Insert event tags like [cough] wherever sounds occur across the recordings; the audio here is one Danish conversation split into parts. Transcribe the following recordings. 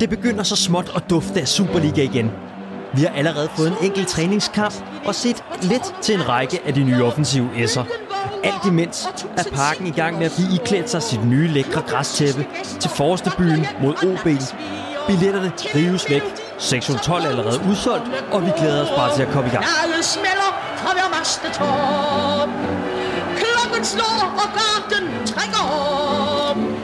Det begynder så småt at dufte af Superliga igen. Vi har allerede fået en enkelt træningskamp og set lidt til en række af de nye offensive S'er. Alt imens er parken i gang med at blive iklædt sig sit nye lækre græstæppe til forreste byen mod OB. Billetterne rives væk. Sektion 12 er allerede udsolgt, og vi glæder os bare til at komme i gang. Klokken slår, og garden trækker om.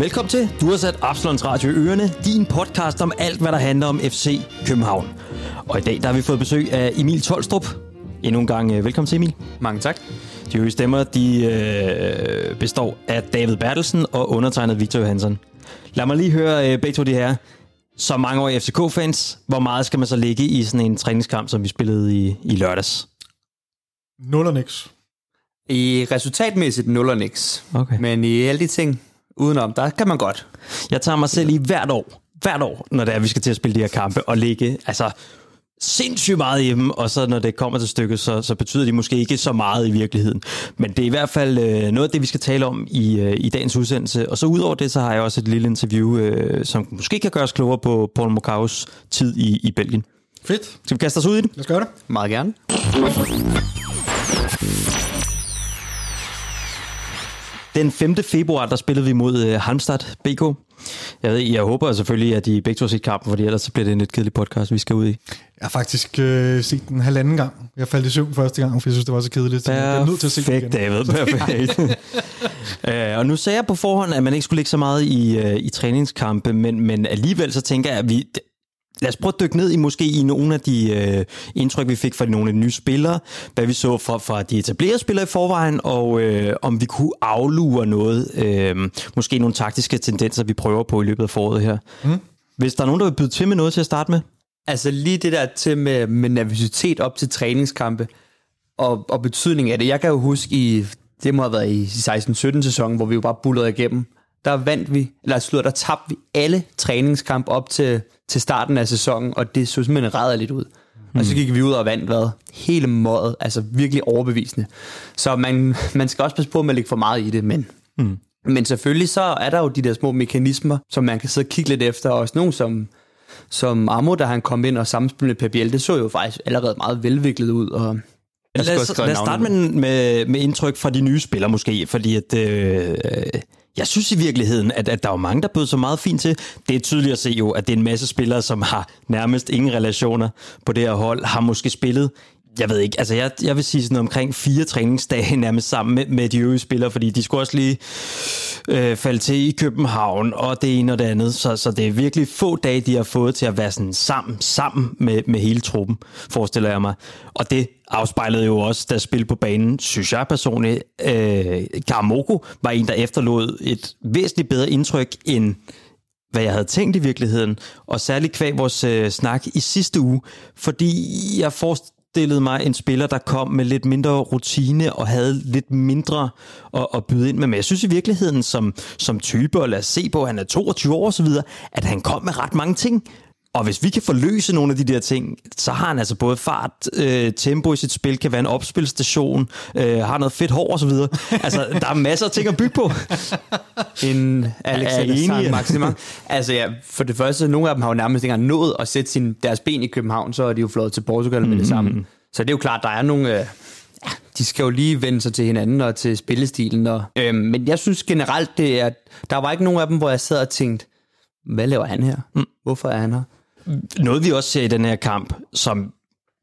Velkommen til. Du har sat Absalons Radio i ørerne. Din podcast om alt, hvad der handler om FC København. Og i dag der har vi fået besøg af Emil Tolstrup. Endnu en gang øh, velkommen til Emil. Mange tak. De øvrige stemmer de, øh, består af David Bertelsen og undertegnet Victor Johansson. Lad mig lige høre øh, begge to de her. Som mange år FCK-fans, hvor meget skal man så ligge i sådan en træningskamp, som vi spillede i, i lørdags? Nul og niks. I resultatmæssigt 0 og niks. Okay. Men i alle de ting udenom, der kan man godt. Jeg tager mig selv i hvert år, hvert år, når det er, vi skal til at spille de her kampe, og ligge altså, sindssygt meget i dem, og så når det kommer til stykket, så, så betyder de måske ikke så meget i virkeligheden. Men det er i hvert fald øh, noget af det, vi skal tale om i, øh, i dagens udsendelse. Og så udover det, så har jeg også et lille interview, øh, som måske kan gøre os klogere på Paul Mokaus tid i, i Belgien. Fedt. Skal vi kaste os ud i det? Lad os gøre det. Meget gerne. Den 5. februar, der spillede vi mod øh, Halmstad BK. Jeg, ved, jeg håber selvfølgelig, at I begge to set kampen, fordi ellers så bliver det en lidt kedelig podcast, vi skal ud i. Jeg har faktisk øh, set den halvanden gang. Jeg faldt i søvn første gang, for jeg synes, det var så kedeligt. Så jeg er nødt til at se den igen. David. Perfekt. [laughs] øh, og nu sagde jeg på forhånd, at man ikke skulle ligge så meget i, øh, i træningskampe, men, men alligevel så tænker jeg, at vi... Lad os prøve at dykke ned i måske i nogle af de øh, indtryk, vi fik fra nogle af de nye spillere, hvad vi så fra, fra de etablerede spillere i forvejen, og øh, om vi kunne aflure noget, øh, måske nogle taktiske tendenser, vi prøver på i løbet af foråret her. Mm. Hvis der er nogen, der vil byde til med noget til at starte med? Altså lige det der til med, med nervøsitet op til træningskampe, og, og betydning af det. Jeg kan jo huske i, det må have været i 16-17 sæsonen, hvor vi jo bare bullerede igennem. Der vandt vi, eller slutter, der tabte vi alle træningskamp op til, til starten af sæsonen, og det så simpelthen rædderligt ud. Og så gik vi ud og vandt, hvad? Hele mådet, altså virkelig overbevisende. Så man, man skal også passe på med at lægge for meget i det, men... Mm. Men selvfølgelig så er der jo de der små mekanismer, som man kan sidde og kigge lidt efter. Også nogen som, som Amo, da han kom ind og samspillede med Biel, det så jo faktisk allerede meget velviklet ud. Og Lad os, lad os starte med, med, med indtryk fra de nye spillere måske, fordi at, øh, jeg synes i virkeligheden, at, at der er jo mange, der bød så meget fint til. Det er tydeligt at se jo, at det er en masse spillere, som har nærmest ingen relationer på det her hold, har måske spillet jeg ved ikke, altså jeg, jeg vil sige sådan omkring fire træningsdage [laughs] nærmest sammen med, med de øvrige spillere, fordi de skulle også lige øh, falde til i København, og det ene og det andet, så, så det er virkelig få dage, de har fået til at være sådan sammen, sammen med, med hele truppen, forestiller jeg mig. Og det afspejlede jo også, da spil på banen, synes jeg personligt, øh, Karamoko var en, der efterlod et væsentligt bedre indtryk end hvad jeg havde tænkt i virkeligheden, og særligt kvæg vores øh, snak i sidste uge, fordi jeg forestillede mig en spiller, der kom med lidt mindre rutine og havde lidt mindre at, at byde ind med. Men jeg synes i virkeligheden som, som type, og lad os se på, at han er 22 år osv., at han kom med ret mange ting. Og hvis vi kan forløse nogle af de der ting, så har han altså både fart, øh, tempo i sit spil, kan være en opspilstation, øh, har noget fedt hår osv. [laughs] Altså, der er masser af ting at bygge på. En Alexander Maximum. Altså ja, for det første, nogle af dem har jo nærmest ikke engang nået at sætte sin, deres ben i København, så er de jo flået til Portugal med det samme. Så det er jo klart, der er nogle... Øh, ja, de skal jo lige vende sig til hinanden og til spillestilen. Og, øh, men jeg synes generelt, det er, der var ikke nogen af dem, hvor jeg sad og tænkte, hvad laver han her? Hvorfor er han her? Noget vi også ser i den her kamp, som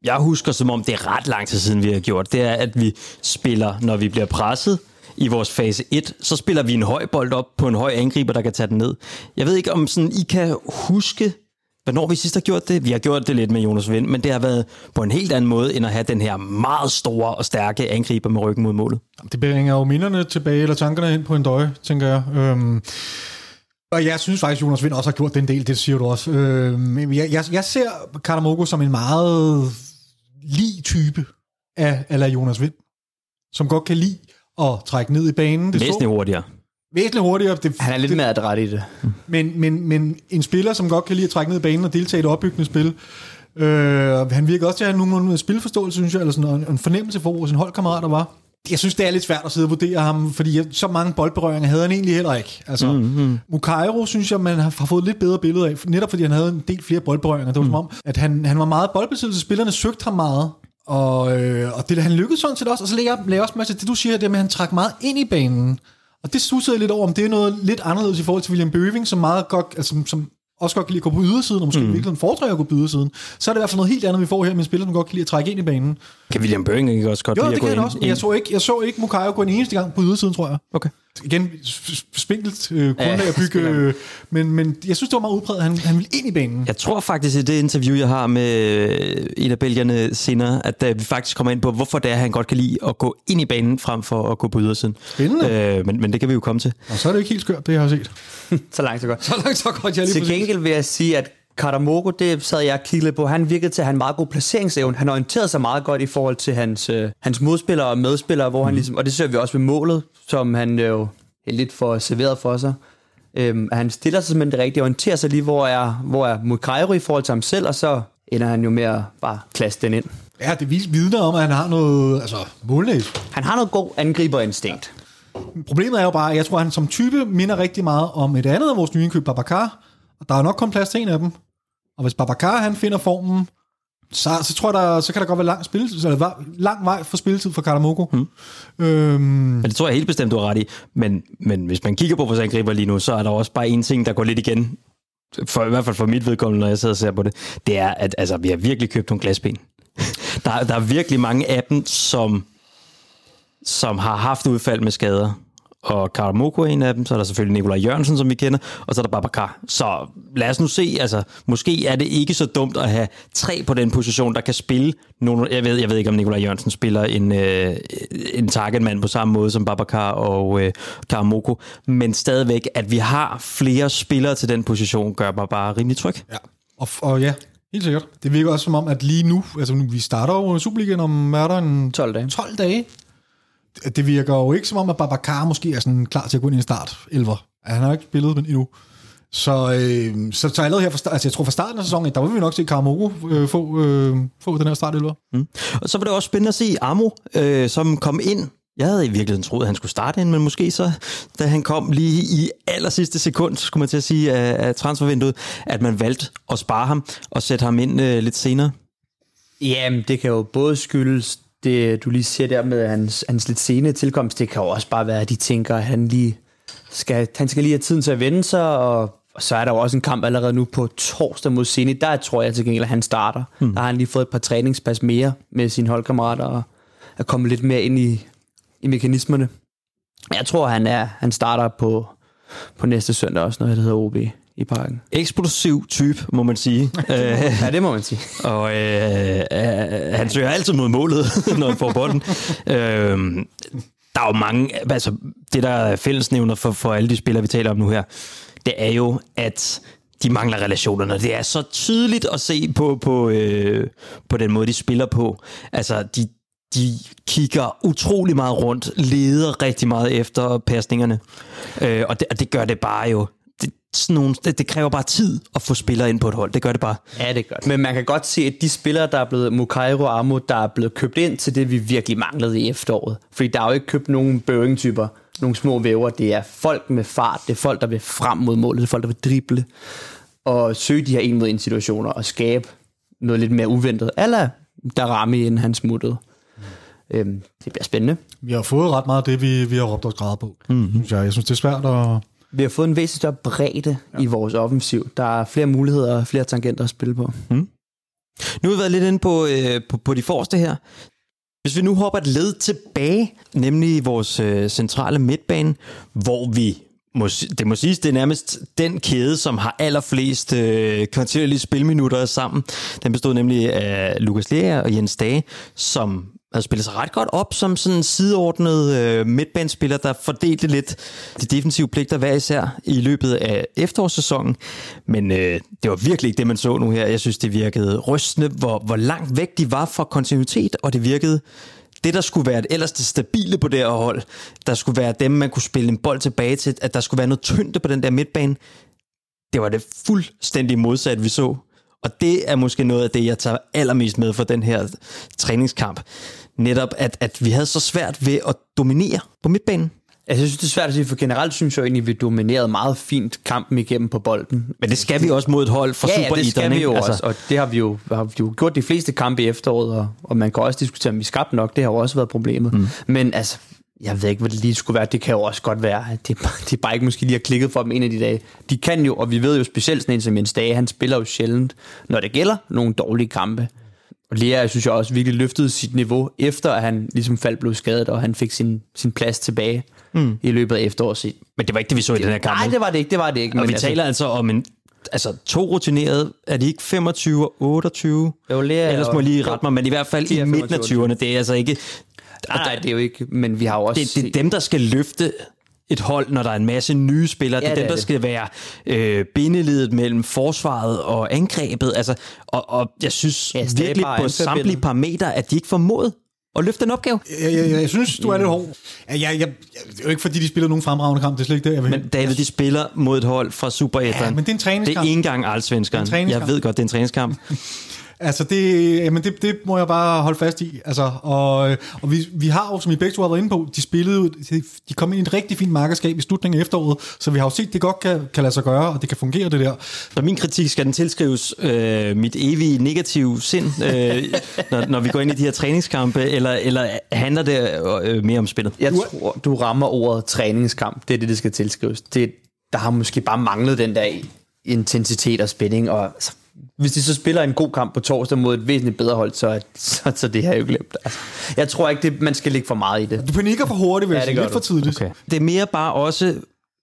jeg husker som om det er ret lang tid siden vi har gjort, det er at vi spiller, når vi bliver presset i vores fase 1, så spiller vi en høj bold op på en høj angriber, der kan tage den ned. Jeg ved ikke om sådan I kan huske, hvornår vi sidst har gjort det. Vi har gjort det lidt med Jonas Vind, men det har været på en helt anden måde, end at have den her meget store og stærke angriber med ryggen mod målet. Det bringer jo minderne tilbage, eller tankerne ind på en døje, tænker jeg. Øhm, og jeg synes faktisk, Jonas Vind også har gjort den del, det siger du også. Øhm, jeg, jeg, jeg ser Karamoko som en meget lige type af, af Jonas Vind, som godt kan lide at trække ned i banen. Det Væsentligt hurtigere. væsentligt hurtigere. Det, Han er lidt det, mere adræt i det. men, men, men en spiller, som godt kan lide at trække ned i banen og deltage i det opbyggende spil, Øh, han virker også til at have nogenlunde spilforståelse, synes jeg, eller sådan, en, en fornemmelse for, hvor sin holdkammerater var. Jeg synes, det er lidt svært at sidde og vurdere ham, fordi så mange boldberøringer havde han egentlig heller ikke. Altså, mm-hmm. Mukairo synes jeg, man har, fået lidt bedre billede af, netop fordi han havde en del flere boldberøringer. Det var mm. som om, at han, han var meget boldbesiddelse, spillerne søgte ham meget, og, øh, og det han lykkedes sådan set også. Og så lægger jeg, lægger også med til det, du siger, det med, at han trak meget ind i banen. Og det stussede jeg lidt over, om det er noget lidt anderledes i forhold til William Bøving, som meget godt, altså, som også godt kan lide at gå på ydersiden, og måske mm. virkelig foretrækker at gå på ydersiden, så er det i hvert fald noget helt andet, vi får her med en spiller, som godt kan lide at trække ind i banen. Kan William Bøving ikke også godt jo, lide det at gå kan ind? han også. Men jeg så ikke, jeg så ikke Mukayo gå en eneste gang på ydersiden, tror jeg. Okay. Igen, spinkelt øh, grundlag Ja, at [laughs] bygge, øh, men, men jeg synes, det var meget udpræget, han, han ville ind i banen. Jeg tror faktisk i det interview, jeg har med øh, en af belgierne senere, at uh, vi faktisk kommer ind på, hvorfor det er, han godt kan lide at gå ind i banen, frem for at gå på ydersiden. Spændende. Øh, men, men det kan vi jo komme til. Og så er det jo ikke helt skørt, det jeg har set. [laughs] Så langt, så godt. Så langt, så godt, jeg lige Til gengæld vil jeg sige, at Karamogo, det sad jeg og kiggede lidt på, han virkede til at have en meget god placeringsevne. Han orienterede sig meget godt i forhold til hans, øh, hans modspillere og medspillere, hvor mm. han ligesom, og det ser vi også ved målet, som han øh, jo heldigt får serveret for sig. Øhm, han stiller sig simpelthen det rigtige, orienterer sig lige, hvor er, hvor er Mukairo i forhold til ham selv, og så ender han jo med at bare klasse den ind. Ja, det vidner om, at han har noget altså, målnæs. Han har noget god angriberinstinkt. Problemet er jo bare, at jeg tror, at han som type minder rigtig meget om et andet af vores nye indkøb, Babacar. Og der er nok kun plads til en af dem. Og hvis Babacar han finder formen, så, så tror jeg, der, så kan der godt være lang, spilletid, eller lang vej for spilletid for Karamogo. Mm. Øhm, Men det tror jeg helt bestemt, du har ret i. Men, men hvis man kigger på vores angriber lige nu, så er der også bare en ting, der går lidt igen. For, I hvert fald for mit vedkommende, når jeg sidder og ser på det. Det er, at altså, vi har virkelig købt nogle glasben. [laughs] der, der er virkelig mange af dem, som, som har haft udfald med skader. Og Karamoko er en af dem, så er der selvfølgelig Nikolaj Jørgensen, som vi kender, og så er der Babacar. Så lad os nu se, altså, måske er det ikke så dumt at have tre på den position, der kan spille nogle, jeg ved, jeg ved ikke, om Nikolaj Jørgensen spiller en, øh, en targetmand på samme måde som Babacar og øh, Karamoko, men stadigvæk, at vi har flere spillere til den position, gør mig bare rimelig tryg. ja. Og, og ja, helt sikkert. Det virker også som om, at lige nu, altså nu, vi starter jo Superligaen om, er der, en 12 dage. 12 dage. Det virker jo ikke som om, at Babacar måske er sådan klar til at gå ind i en start 11. Han har jo ikke spillet men endnu. Så, øh, så, så allerede her fra start, altså jeg tror fra starten af sæsonen, der vil vi nok se Karamogo øh, få, øh, få den her start 11. Mm. Og så var det også spændende at se Amo, øh, som kom ind. Jeg havde i virkeligheden troet, at han skulle starte ind, men måske så, da han kom lige i aller sidste sekund, skulle man til at sige, af, af transfervinduet, at man valgte at spare ham og sætte ham ind øh, lidt senere. Jamen, det kan jo både skyldes det, du lige siger der med hans, hans lidt sene tilkomst. Det kan jo også bare være, at de tænker, at han, lige skal, han skal lige have tiden til at vende sig, og, og så er der jo også en kamp allerede nu på torsdag mod Zenit. Der tror jeg til gengæld, at han starter. Hmm. Der har han lige fået et par træningspas mere med sine holdkammerater, og er kommet lidt mere ind i, i mekanismerne. Jeg tror, han er han starter på, på næste søndag også, når det hedder OB i parken. Eksplosiv type, må man sige. [laughs] øh, Ja, det må man sige. [laughs] og øh, øh, han søger altid mod målet, [laughs] når han får bolden. øh, der er jo mange, altså det der er fællesnævner for, for alle de spillere, vi taler om nu her, det er jo, at de mangler relationerne. Det er så tydeligt at se på, på, øh, på den måde, de spiller på. Altså, de, de kigger utrolig meget rundt, leder rigtig meget efter pasningerne. Øh, og, det, og det gør det bare jo. Det, sådan nogle, det, det kræver bare tid at få spillere ind på et hold. Det gør det bare. Ja, det er godt. Men man kan godt se, at de spillere, der er blevet Mukairo og Amo, der er blevet købt ind til det, vi virkelig manglede i efteråret. Fordi der er jo ikke købt nogen Boeing-typer, nogle små væver. Det er folk med fart, det er folk, der vil frem mod målet, det er folk, der vil drible og søge de her en mod en situationer og skabe noget lidt mere uventet. Alla der ramme inden han smuttede. Øhm, det bliver spændende. Vi har fået ret meget af det, vi, vi har råbt os græde på. Mm-hmm. Synes jeg. jeg synes, det er svært at... Vi har fået en væsentlig større bredde ja. i vores offensiv. Der er flere muligheder og flere tangenter at spille på. Nu har vi været lidt inde på, øh, på, på de forreste her. Hvis vi nu hopper et led tilbage, nemlig vores øh, centrale midtbane, hvor vi, må, det må siges, det er nærmest den kæde, som har allerflest øh, kontinuerlige spilminutter sammen. Den bestod nemlig af Lukas Lea og Jens Dage, som havde spillet sig ret godt op som sådan en sideordnet øh, midtbanespiller, der fordelte lidt de defensive pligter hver især i løbet af efterårssæsonen. Men øh, det var virkelig ikke det, man så nu her. Jeg synes, det virkede rystende, hvor, hvor langt væk de var fra kontinuitet, og det virkede det, der skulle være ellers det stabile på det her hold, der skulle være dem, man kunne spille en bold tilbage til, at der skulle være noget tyngde på den der midtbane, det var det fuldstændig modsatte, vi så. Og Og det er måske noget af det, jeg tager allermest med for den her træningskamp. Netop, at, at vi havde så svært ved at dominere på midtbanen. Altså, jeg synes, det er svært at sige, for generelt synes jeg egentlig, at vi dominerede meget fint kampen igennem på bolden. Men det skal vi også mod et hold fra Ja, ja, det skal vi jo ikke? også, og det har vi jo, har vi jo gjort de fleste kampe i efteråret, og, og man kan også diskutere, om vi skabte nok, det har jo også været problemet. Mm. Men altså, jeg ved ikke, hvad det lige skulle være, det kan jo også godt være, at det, det bare ikke måske lige har klikket for dem en af de dage. De kan jo, og vi ved jo specielt sådan en som Jens Dage, han spiller jo sjældent, når det gælder nogle dårlige kampe. Og Lea, jeg synes jeg også virkelig løftede sit niveau, efter at han ligesom faldt blev skadet, og han fik sin, sin plads tilbage mm. i løbet af efteråret. Men det var ikke det, vi så i den her kamp. Nej, det var det ikke, det var det ikke. Og men vi taler altså om en, altså to rutinerede, er de ikke 25 og 28? Jo, Lea Ellers må jeg lige rette mig, men i hvert fald i midten af 25. 20'erne. Det er altså ikke... Nej, nej, det er jo ikke, men vi har jo også... Det, det er dem, der skal løfte et hold, når der er en masse nye spillere. Ja, det er dem, er der det. skal være øh, bindeledet mellem forsvaret og angrebet. Altså, og, og jeg synes Ja, virkelig på samtlige parametre, at de ikke formåede at løfte den opgave. Jeg, jeg, jeg, jeg synes, du er lidt hård. Jeg, jeg, jeg, det er jo ikke, fordi de spiller nogen fremragende kamp. Det er slet ikke det, jeg vil. Men David, de spiller mod et hold fra Super Ja, men det er en træningskamp. Det er ikke engang allsvenskeren. Er. Jeg ved godt, det er en træningskamp. [laughs] Altså, det, jamen det, det må jeg bare holde fast i. Altså, og, og vi, vi har jo, som I begge to har været inde på, de spillede de kom ind i et rigtig fint markedskab i slutningen af efteråret, så vi har jo set, at det godt kan, kan lade sig gøre, og det kan fungere, det der. Så min kritik skal den tilskrives øh, mit evige negative sind, øh, når, når vi går ind i de her træningskampe, eller, eller handler det øh, mere om spillet? Jeg tror, du rammer ordet træningskamp. Det er det, det skal tilskrives. Det, der har måske bare manglet den der intensitet og spænding. Og altså, hvis de så spiller en god kamp på torsdag mod et væsentligt bedre hold, så så, så det her jo glemt. Altså, jeg tror ikke, det, man skal lægge for meget i det. Du panikker for hurtigt, vil Ja, jeg det Lidt for du. tidligt. Okay. Det er mere bare også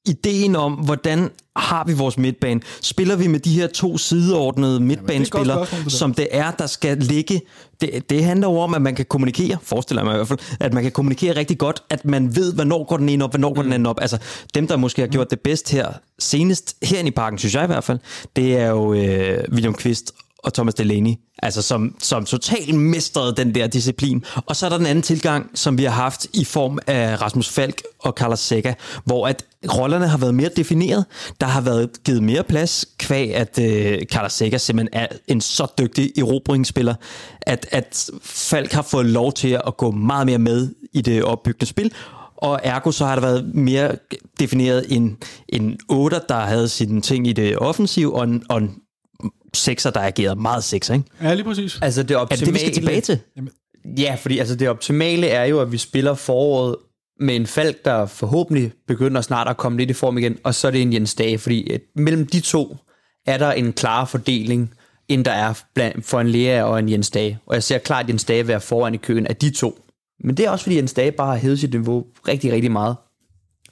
ideen om, hvordan har vi vores midtbane? Spiller vi med de her to sideordnede midtbanespillere, det som det er, der skal ligge? Det, det handler jo om, at man kan kommunikere, forestiller jeg mig i hvert fald, at man kan kommunikere rigtig godt, at man ved, hvornår går den ene op, hvornår går den anden op. Altså dem, der måske har gjort det bedst her, senest herinde i parken, synes jeg i hvert fald, det er jo øh, William Kvist og Thomas Delaney, altså som, som totalt mestrede den der disciplin. Og så er der den anden tilgang, som vi har haft i form af Rasmus Falk og Carlos Seca, hvor at rollerne har været mere defineret. Der har været givet mere plads, kvæg at øh, Carlos Seca simpelthen er en så dygtig erobringsspiller, at, at Falk har fået lov til at gå meget mere med i det opbyggende spil, og ergo så har der været mere defineret en, en 8, der havde sine ting i det offensive, og en, og en sekser, der agerede meget sekser, ikke? Ja, lige præcis. Altså det Er optimale, det det, vi skal tilbage til? Ja, fordi altså, det optimale er jo, at vi spiller foråret med en Falk, der forhåbentlig begynder snart at komme lidt i form igen, og så er det en Jens Dage, fordi at mellem de to er der en klar fordeling, end der er blandt, for en Lea og en Jens Dage. Og jeg ser klart Jens Dage være foran i køen af de to. Men det er også, fordi Jens Dage bare har hævet sit niveau rigtig, rigtig meget.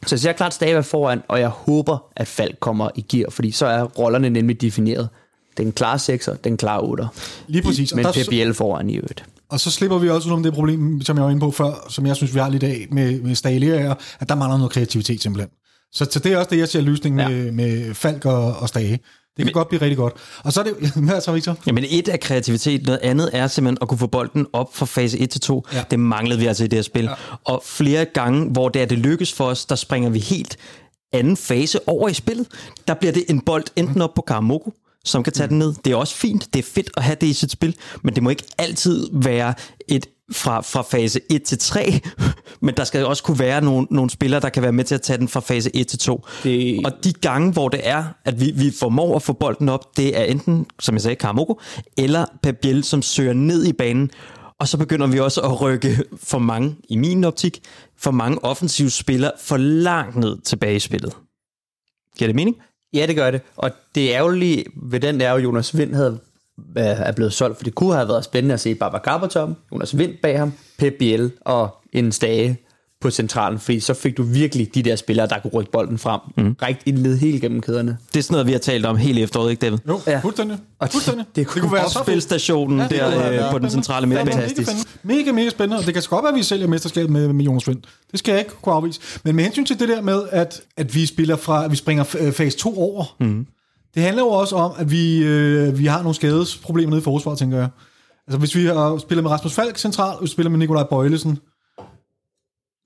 Så jeg ser klart Stage være foran, og jeg håber, at Falk kommer i gear, fordi så er rollerne nemlig defineret. Den klare 6'er, den klare 8'er. Lige præcis. Og Men Biel foran i øvrigt. Og så slipper vi også om det problem, som jeg var inde på før, som jeg synes, vi har lidt af med, med Stahlia, er, at der mangler noget kreativitet simpelthen. Så, så det er også det, jeg ser løsningen Ja. med, med Falk og, og Stage. Det kan Men, godt blive rigtig godt. Og så er det... [laughs] Hvad så, Victor? Jamen et er kreativitet, noget andet er simpelthen at kunne få bolden op fra fase 1 til 2. Ja. Ja. Det manglede vi altså i det her spil. Ja. Og flere gange, hvor det er det lykkes for os, der springer vi helt anden fase over i spillet. Der bliver det en bold enten op på Karamoko, som kan tage den ned. Det er også fint, det er fedt at have det i sit spil, men det må ikke altid være et fra, fra fase 1 til 3, [laughs] men der skal også kunne være nogle, nogle spillere, der kan være med til at tage den fra fase 1 til 2. Det- Og de gange, hvor det er, at vi, vi formår at få bolden op, det er enten, som jeg sagde, Karamoko, eller Pep Biel, som søger ned i banen, og så begynder vi også at rykke for mange, i min optik, for mange offensive spillere for langt ned tilbage i spillet. Giver det mening? Ja, det gør det. Og det ærgerlige ved den er jo, at Jonas Vind havde, øh, er blevet solgt, for det kunne have været spændende at se Baba Carpenter, Jonas Vind bag ham, Pep Biel og en stage på centralen, fordi så fik du virkelig de der spillere, der kunne rykke bolden frem. Mm. Rigtig led helt gennem kæderne. Det er sådan noget, vi har talt om hele efteråret, ikke David? Jo, Ja. ja. fuldstændig. Og det- fuldstændig. det Det, kunne kunne være så fedt. Spilstationen Ja, ja, det der være øh, på den centrale midtbane. Fantastisk. Mega, mega, mega spændende, og det kan godt være, at vi sælger mesterskabet med, med Jonas Vind. Det skal jeg ikke kunne afvise. Men med hensyn til det der med, at, at vi spiller fra, at vi springer øh, fase 2 over, mm. det handler jo også om, at vi, øh, vi har nogle skadesproblemer nede i forsvaret, tænker jeg. Altså hvis vi har spiller med Rasmus Falk centralt, og vi spiller med Nikolaj Bøjlesen,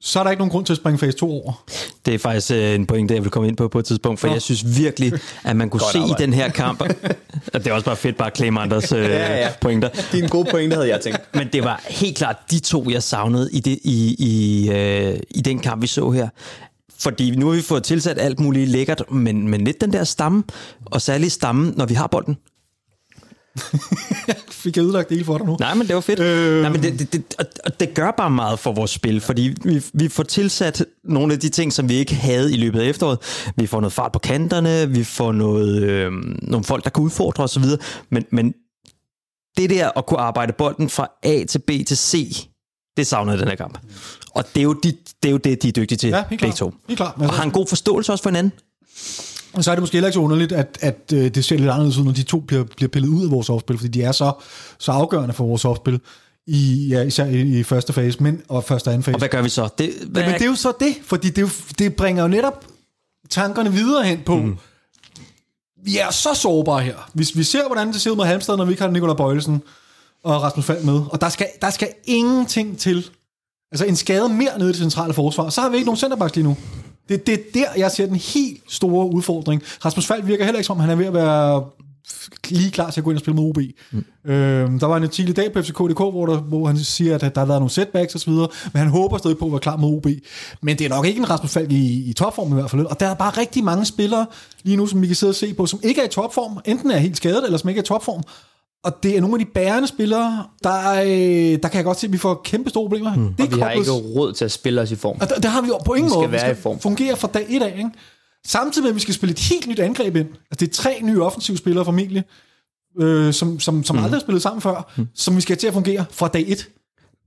så er der ikke nogen grund til at springe fase 2 over. Det er faktisk øh, en pointe, jeg vil komme ind på på et tidspunkt, for Nå. jeg synes virkelig, at man kunne se i den her kamp, [laughs] og det er også bare fedt bare at claim andres øh, Ja, ja. pointer, Din gode pointe havde jeg tænkt. men det var helt klart de to, jeg savnede i, det, i, i, øh, i den kamp, vi så her. Fordi nu har vi fået tilsat alt muligt lækkert, men, men lidt den der stamme, og særligt stammen, når vi har bolden. Fik jeg ødelagt det hele for dig nu? Nej, men det var fedt. Øh. Nej, men det, det, det, og- det gør bare meget for vores spil, fordi vi, vi får tilsat nogle af de ting, som vi ikke havde i løbet af efteråret. Vi får noget fart på kanterne, vi får noget, øh, nogle folk, der kan udfordre osv., men, men det der at kunne arbejde bolden fra A til B til C, det i den her kamp. Og det er jo, de, det, er jo det, de er dygtige til, Ja, helt begge klart. to. Helt klart. Og har en god forståelse også for hinanden. Og så er det måske heller ikke så underligt, at, at øh, det ser lidt anderledes ud, når de to bliver, bliver pillet ud af vores softspil, fordi de er så, så afgørende for vores softspil, i, ja, især i, i første fase, men, og første og anden fase. Og hvad gør vi så? Det, hvad, Men det er jo så det, fordi det, jo, det bringer jo netop tankerne videre hen på, mm. vi er så sårbare her. Hvis vi ser, hvordan det ser ud med Halmstad, når vi ikke har Nikolaj Bøjlesen og Rasmus Falk med, og der skal, der skal ingenting til. Altså en skade mere nede i det centrale forsvar, så har vi ikke nogen centerbacks lige nu. Det, det er der, jeg ser den helt store udfordring. Rasmus Falk virker heller ikke som, om han er ved at være lige klar til at gå ind og spille med OB. Mm. Øhm, der var en artikel i dag på FCK.dk, hvor, der, hvor han siger, at der har været nogle setbacks og så videre, men han håber stadig på at være klar med OB. Men det er nok ikke en Rasmus Falk i, i topform i hvert fald. Og der er bare rigtig mange spillere lige nu, som vi kan sidde og se på, som ikke er i topform. Enten er helt skadet, eller som ikke er i topform. Og det er nogle af de bærende spillere, der, øh, der kan jeg godt se, at vi får kæmpe store problemer. Mm. Det er Vi har ikke råd til at spille os i form. og der, der har vi på ingen Vi skal måde. være vi i form. fungere fra dag et af. Ikke? Samtidig med, at vi skal spille et helt nyt angreb ind. Altså, det er tre nye offensive spillere formentlig, øh, som, som, som mm. aldrig har spillet sammen før, mm. som vi skal have til at fungere fra dag et.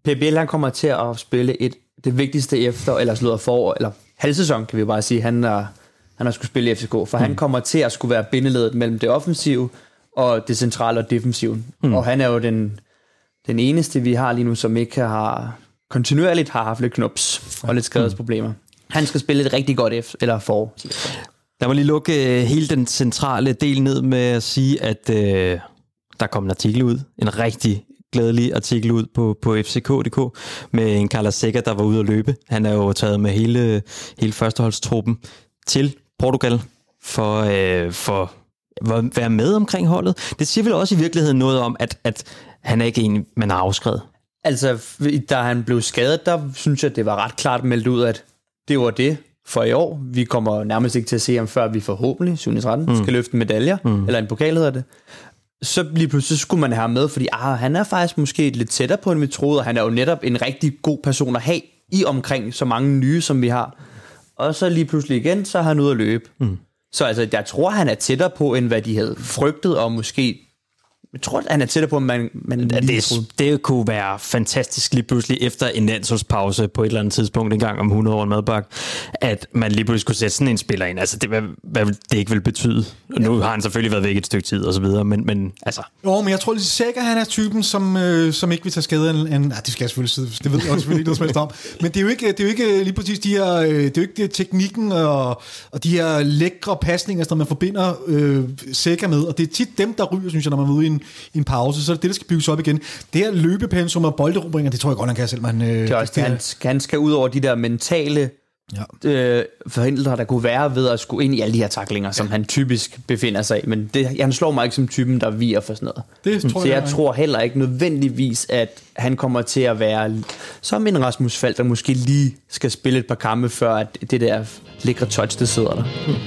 PBL han kommer til at spille et, det vigtigste efter, eller slået for, eller halvsæson, kan vi bare sige, han har, han har skulle spille i FCK, for mm. han kommer til at skulle være bindeledet mellem det offensive og det centrale og defensive. Mm. Og han er jo den, den eneste, vi har lige nu, som ikke har kontinuerligt har haft lidt knups og lidt skadesproblemer. Han skal spille et rigtig godt efter, eller for. Lad mig lige lukke øh, hele den centrale del ned med at sige, at øh, der kom en artikel ud, en rigtig glædelig artikel ud på, på fck.dk med en Carla Seca, der var ude at løbe. Han er jo taget med hele, hele førsteholdstruppen til Portugal for, øh, for være med omkring holdet. Det siger vel også i virkeligheden noget om, at, at han er ikke en, man har afskrevet. Altså, da han blev skadet, der synes jeg, det var ret klart meldt ud, at det var det for i år. Vi kommer nærmest ikke til at se ham, før vi forhåbentlig, 7. 13, mm. skal løfte medaljer, mm. eller en pokal hedder det. Så lige pludselig skulle man have ham med, fordi ah, han er faktisk måske lidt tættere på, end vi troede, og han er jo netop en rigtig god person at have i omkring så mange nye, som vi har. Og så lige pludselig igen, så er han ude at løbe. Mm. Så altså, jeg tror, han er tættere på, end hvad de havde frygtet, og måske... Jeg tror, han er tættere på, end man, man Ja, lige det, det kunne være fantastisk lige pludselig efter en landsholdspause på et eller andet tidspunkt, en gang om 100 år en madbak, at man lige pludselig skulle sætte sådan en spiller ind. Altså, det, hvad, hvad det ikke vil betyde? Nu har han selvfølgelig været væk et stykke tid og så videre, men, men altså, Jo, men jeg tror sikkert, han er typen, som, øh, som ikke vil tage skade af en... en nej, det skal jeg selvfølgelig sige, det ved jeg også selvfølgelig ikke noget som helst om. Men det er jo ikke, det er jo ikke lige præcis de her... Øh, det er jo ikke det teknikken og, og de her lækre pasninger, som man forbinder øh, Sækker med. Og det er tit dem, der ryger, synes jeg, når man er ude i en, i en pause. Så er det det, der skal bygges op igen. Det her løbepensum og bolderobringer, det tror jeg godt, han kan selv. Man, øh, Det er også det, han, han skal ud over de der mentale Ja. øh, forhindringer, der kunne være ved at skulle ind i alle de her taklinger, som han typisk befinder sig i. Men det, han slår mig ikke som typen, der viger for sådan noget. Det tror Så jeg, jeg tror heller ikke nødvendigvis, at han kommer til at være som en Rasmus Falk, der måske lige skal spille et par kampe, før at det der lækre touch, det sidder der.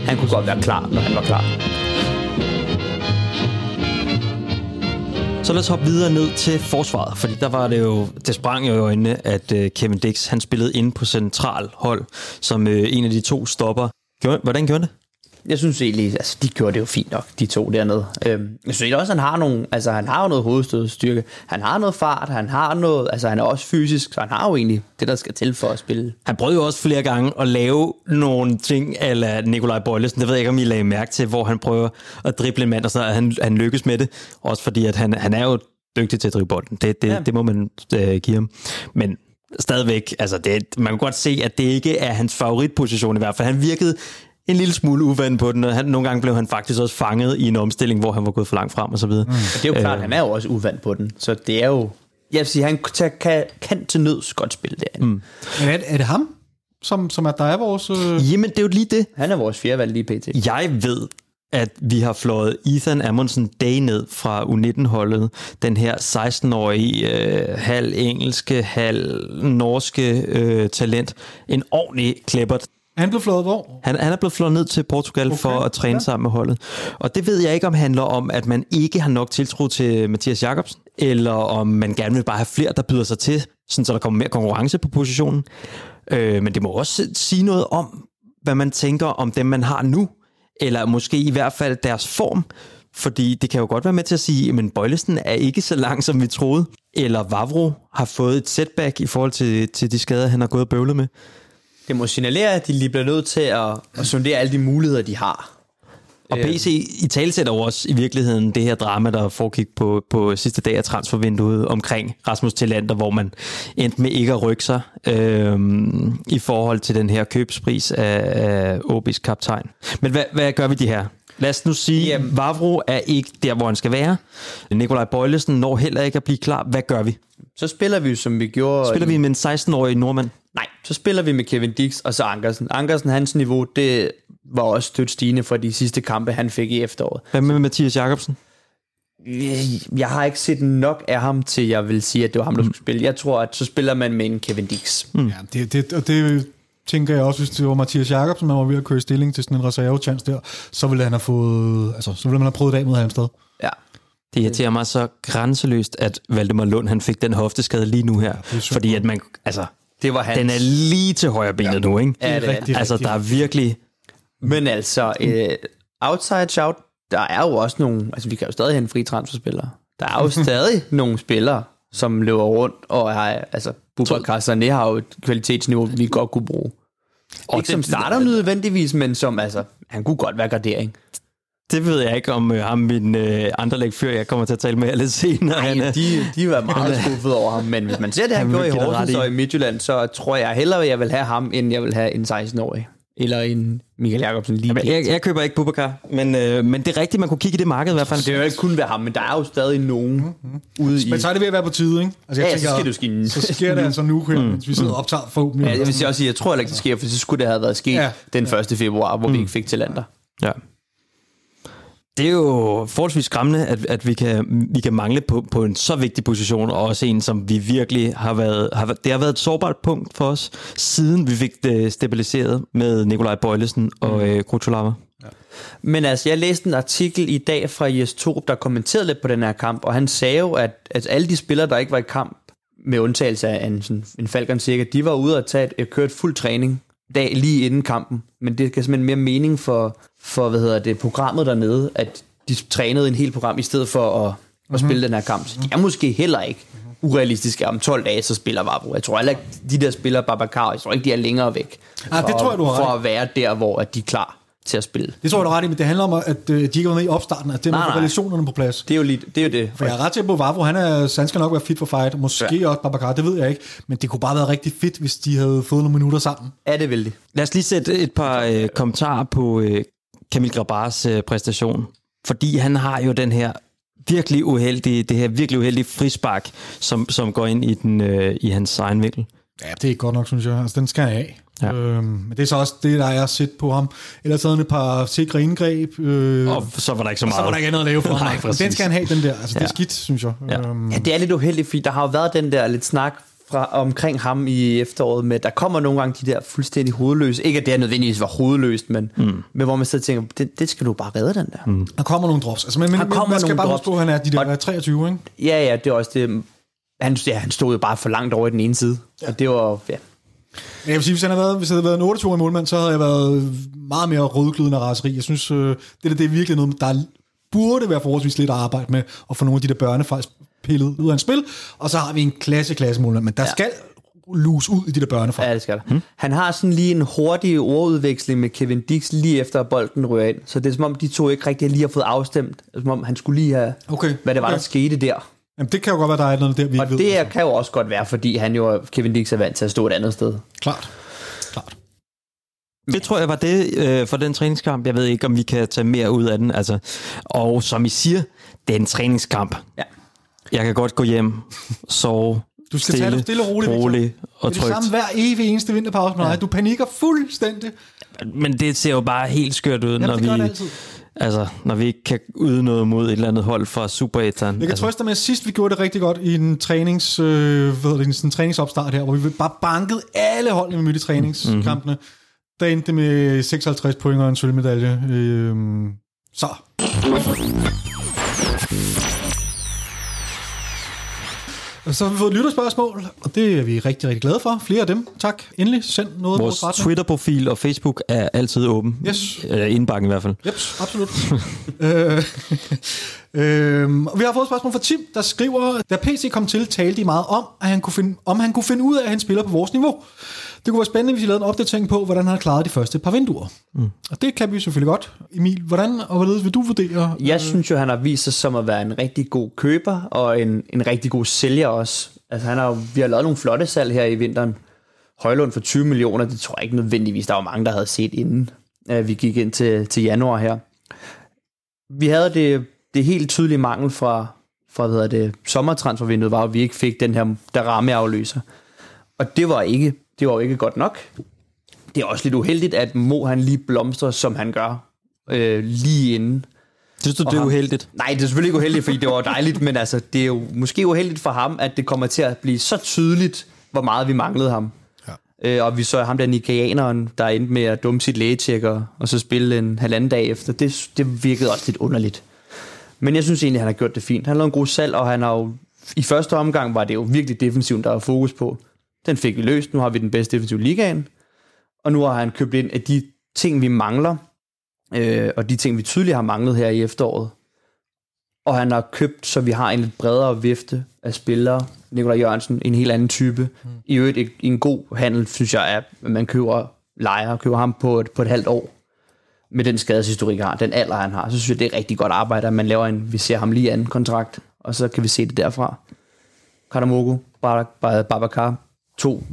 Han kunne godt være klar, når han var klar. Så lad os hoppe videre ned til forsvaret, fordi der var det jo, det sprang jo i øjnene, at øh, Kevin Dix, han spillede ind på central hold, som øh, en af de to stopper. Hvordan gjorde han det? Jeg synes egentlig, altså de gjorde det jo fint nok, de to dernede. Øhm, jeg synes egentlig også, han har nogle, altså han har jo noget hovedstødstyrke. Han har noget fart, han har noget, altså han er også fysisk, så han har jo egentlig det, der skal til for at spille. Han prøvede jo også flere gange at lave nogle ting ala Nikolaj Bøjlesen. Det ved jeg ikke, om I lagde mærke til, hvor han prøver at drible en mand, og sådan noget. Han, han lykkes med det. Også fordi, at han, han er jo dygtig til at drive bolden. Det, det, ja. det må man øh, give ham. Men stadigvæk, altså det, man kan godt se, at det ikke er hans favoritposition i hvert fald. Han virkede en lille smule uvand på den, og han, nogle gange blev han faktisk også fanget i en omstilling, hvor han var gået for langt frem og så videre. Mm. Og det er jo klart, han er jo også uvant på den, så det er jo jeg vil sige, han kan, kan, kan til nøds godt spille derinde. Mm. Men er, det- er det ham, som, som er, der er vores... Øh... Jamen, det er jo lige det. Han er vores fjerde valg lige pt. Jeg ved, at vi har flået Ethan Amundsen Day ned fra U19-holdet. Den her 16-årige, øh, halv engelske, halv norske øh, talent. En ordentlig klippert. Han blev flået hvor? Han, han er blevet flået ned til Portugal okay, for at træne ja. sammen med holdet. Og det ved jeg ikke, om handler om, at man ikke har nok tiltro til Mathias Jacobsen, eller om man gerne vil bare have flere, der byder sig til, sådan så der kommer mere konkurrence på positionen. Øh, men det må også sige noget om, hvad man tænker om dem, man har nu, eller måske i hvert fald deres form. Fordi det kan jo godt være med til at sige, at Bøjlesen er ikke så lang, som vi troede. Eller Vavro har fået et setback i forhold til, til de skader, han har gået og bøvlet med. Det må signalere, at de lige bliver nødt til at, at sondere alle de muligheder, de har. Og PC i talsætter jo også i virkeligheden det her drama, der foregik på, på sidste dag af transfervinduet omkring Rasmus Tillander, hvor man endte med ikke at rykke sig øhm, i forhold til den her købspris af, af OB's kaptajn. Men hvad, hvad gør vi de her? Lad os nu sige, at Vavro er ikke der, hvor han skal være. Nikolaj Bøjlesen når heller ikke at blive klar. Hvad gør vi? Så spiller vi, jo, som vi gjorde... Spiller vi med en 16-årig nordmand? Nej, så spiller vi med Kevin Dix og så Ankersen. Ankersen, hans niveau, det var også stødt stigende fra de sidste kampe, han fik i efteråret. Hvad med Mathias Jacobsen? Jeg har ikke set nok af ham, til jeg vil sige, at det var ham, der skulle spille. Jeg tror, at så spiller man med en Kevin Dix. Mm. Ja, det, det, og det tænker jeg også, hvis det var Mathias Jacobsen, man var ved at køre stilling til sådan en reservechance der, så ville han have fået, altså, så ville man have prøvet det af mod Halmstad. Ja. Det irriterer mig så grænseløst, at Valdemar Lund han fik den hofteskade lige nu her. synd. fordi at man, altså, Det var hans. den er lige til højre benet ja. nu, ikke? Ja, det er rigtig, altså, der er virkelig... Men altså, øh, outside shout, der er jo også nogle, altså vi kan jo stadig have en fri transferspillere. Der er jo [laughs] stadig nogle spillere, som løber rundt og er, altså Bubakar Sané har jo et kvalitetsniveau, vi godt kunne bruge. Og ikke som starter nødvendigvis, men som, altså, han kunne godt være gradering. Det ved jeg ikke, om øh, ham, min øh, andre lægfyr, jeg kommer til at tale med lidt senere. han, Nej, er- de, de var meget skuffet over ham, men hvis man ser det, han, Han gjorde i Horsens og i Midtjylland, så tror jeg hellere, jeg vil have ham, end jeg vil have en 16-årig. Eller en Michael Jacobsen lige Men jeg, jeg køber ikke Bubakar, men, øh, men det er rigtigt, man kunne kigge i det marked i hvert fald. Det vil jo ikke kun være ham, men der er jo stadig nogen ude i... Men så er det ved at være på tide, ikke? Altså, Ja, så skal det jo ske Så sker det altså nu, her, mens vi sidder og optager forhåbentlig. Ja, jeg vil sige også jeg tror heller ikke, det sker, for så skulle det have været sket Ja. ja. den 1. februar, hvor mm. vi ikke fik til lander. Ja. Det er jo forholdsvis skræmmende, at, at vi, kan, vi kan mangle på, på en så vigtig position, og også en, som vi virkelig har været... Har, været- det har været et sårbart punkt for os, siden vi fik det stabiliseret med Nikolaj Bøjlesen og mm. øh, Krutulava. Men altså, jeg læste en artikel i dag fra Jes Torup, der kommenterede lidt på den her kamp, og han sagde jo, at, at alle de spillere, der ikke var i kamp, med undtagelse af en, sådan, en Falcon cirka, de var ude og tage et, kørt fuld træning dag lige inden kampen. Men det kan simpelthen mere mening for, for hvad hedder det, programmet dernede, at de trænede en hel program i stedet for at, at spille den her kamp. Så de er måske heller ikke urealistiske. Om 12 dage, så spiller Vavro. Jeg tror heller ikke, de der spiller Babacar, jeg tror ikke, de er længere væk. Ah, det for, tror jeg, du har For at være der, hvor at de er klar til at spille. Det tror jeg, du ret i, men det handler om, at øh, de ikke var med i opstarten, at det er med relationerne på plads. Det er jo, lige, det, er jo det. For jeg er ret til på Vavro, han, er, han skal nok være fit for fight, måske ja. også Babacar, det ved jeg ikke, men det kunne bare være rigtig fedt, hvis de havde fået nogle minutter sammen. Er det vældig? Lad os lige sætte et par øh, kommentarer på øh, Kamil Grabars øh, præstation. Fordi han har jo den her virkelig uheldige, det her virkelig uheldige frispark, som, som går ind i, den, øh, i hans egen vinkel. Ja, det er ikke godt nok, synes jeg. Altså, den skal han af. Ja. Øhm, men det er så også det, der er set på ham. Ellers havde han et par sikre indgreb. Øh, Og så var der ikke så og meget. så var der ikke andet at lave for [laughs] Nej, ham. Men præcis. den skal han have, den der. Altså, det Ja. er skidt, synes jeg. Ja. Øhm, Ja, det er lidt uheldigt, fordi der har jo været den der lidt snak fra, omkring ham i efteråret med, der kommer nogle gange de der fuldstændig hovedløse, ikke at det er nødvendigvis var hovedløst, men, mm. men hvor man så tænker, det, det skal du bare redde den der. Mm. der kommer nogle drops. Altså, men, men kommer man skal bare drops. huske på, at han er de der Og- 23, ikke? Ja, ja, det er også det. Han, ja, han stod jo bare for langt over i den ene side. Ja. Og det var, ja. Men jeg vil sige, hvis han havde været, hvis han havde været en 28 målmand, så havde jeg været meget mere rødglødende raseri. Jeg synes, øh, det, der, det er virkelig noget, der burde være forholdsvis lidt at arbejde med, at få nogle af de der børnefejl pillet ud af en spil. Og så har vi en klasse, klasse målmand, men der ja. skal lus ud i de der børnefejl. ja, det skal der. Hmm. Han har sådan lige en hurtig ordudveksling med Kevin Dix lige efter at bolden rører ind. Så det er som om, de to ikke rigtig lige har fået afstemt. Som om han skulle lige have, Okay, hvad det var, okay. der skete der. Jamen, det kan jo godt være, der er noget der, vi Og ved. det er- kan jo også godt være, fordi han jo, Kevin Dix er vant til at stå et andet sted. Klart. Klart. Det tror jeg var det øh, for den træningskamp. Jeg ved ikke, om vi kan tage mere ud af den. Altså, og som I siger, det er en træningskamp. Ja. Jeg kan godt gå hjem, sove, Du skal stille, tage det stille og roligt, Victor. rolig og Det er det samme trygt. hver evig eneste vinterpause med dig. Du panikker fuldstændig. Men det ser jo bare helt skørt ud, når det gør vi, det altid. Altså, når vi ikke kan yde noget mod et eller andet hold fra Supereteren. Jeg kan altså, trøste dig med, at sidst vi gjorde det rigtig godt i en, trænings, øh, hvad det, en sådan træningsopstart her, hvor vi bare bankede alle holdene, vi mødte i træningskampene. Mhm. Der endte det med 56 point og en sølvmedalje. Øh, så. Så har vi fået et lytterspørgsmål, og det er vi rigtig, rigtig glade for. Flere af dem. Tak. Endelig send noget vores retning. Twitter-profil og Facebook er altid åben. Yes. Eller indbakken i hvert fald. Jeps, absolut. [laughs] øh, øh, og vi har fået et spørgsmål fra Tim, der skriver, da PC kom til, talte de meget om, at han kunne finde, om han kunne finde ud af, at han spiller på vores niveau. Det kunne være spændende, hvis vi lavede en opdatering på, hvordan han har klaret de første par vinduer. Mm. Og det kan vi selvfølgelig godt. Emil, hvordan og hvorledes vil du vurdere? Jeg synes jo, han har vist sig som at være en rigtig god køber, og en, en rigtig god sælger også. Altså, han har, vi har lavet nogle flotte salg her i vinteren. Højlund for 20 millioner, det tror jeg ikke nødvendigvis, der var mange, der havde set inden øh, vi gik ind til, til januar her. Vi havde det, det helt tydelige mangel fra, fra hvad det, sommertransfervinduet, var, at vi ikke fik den her der rammeafløser. Og det var ikke, det var jo ikke godt nok. Det er også lidt uheldigt, at Mo han lige blomstrer, som han gør, øh, lige inden. Synes du, det er ham- uheldigt? Nej, det er selvfølgelig ikke uheldigt, fordi det var dejligt, men altså, det er jo måske uheldigt for ham, at det kommer til at blive så tydeligt, hvor meget vi manglede ham. Ja. Øh, og vi så ham der nigerianeren, der endte med at dumme sit lægetjekker, og så spille en halvanden dag efter. Det, det virkede også lidt underligt. Men jeg synes egentlig, han har gjort det fint. Han har lavet en god salg, og han har jo, i første omgang var det jo virkelig defensiven, der var fokus på. Den fik vi løst. Nu har vi den bedste defensiv i ligaen. Og nu har han købt ind af de ting, vi mangler, øh, og de ting, vi tydeligt har manglet her i efteråret. Og han har købt, så vi har en lidt bredere vifte af spillere. Nikolaj Jørgensen, en helt anden type. Mm. I øvrigt et- en god handel, synes jeg, er, at man køber lejer, køber ham på et, på et halvt år. Med den skadeshistorik, han har, den alder, han har. Så synes jeg, det er rigtig godt arbejde, at man laver en, vi ser ham lige anden kontrakt, og så kan vi se det derfra. Karamogo, Babacar, to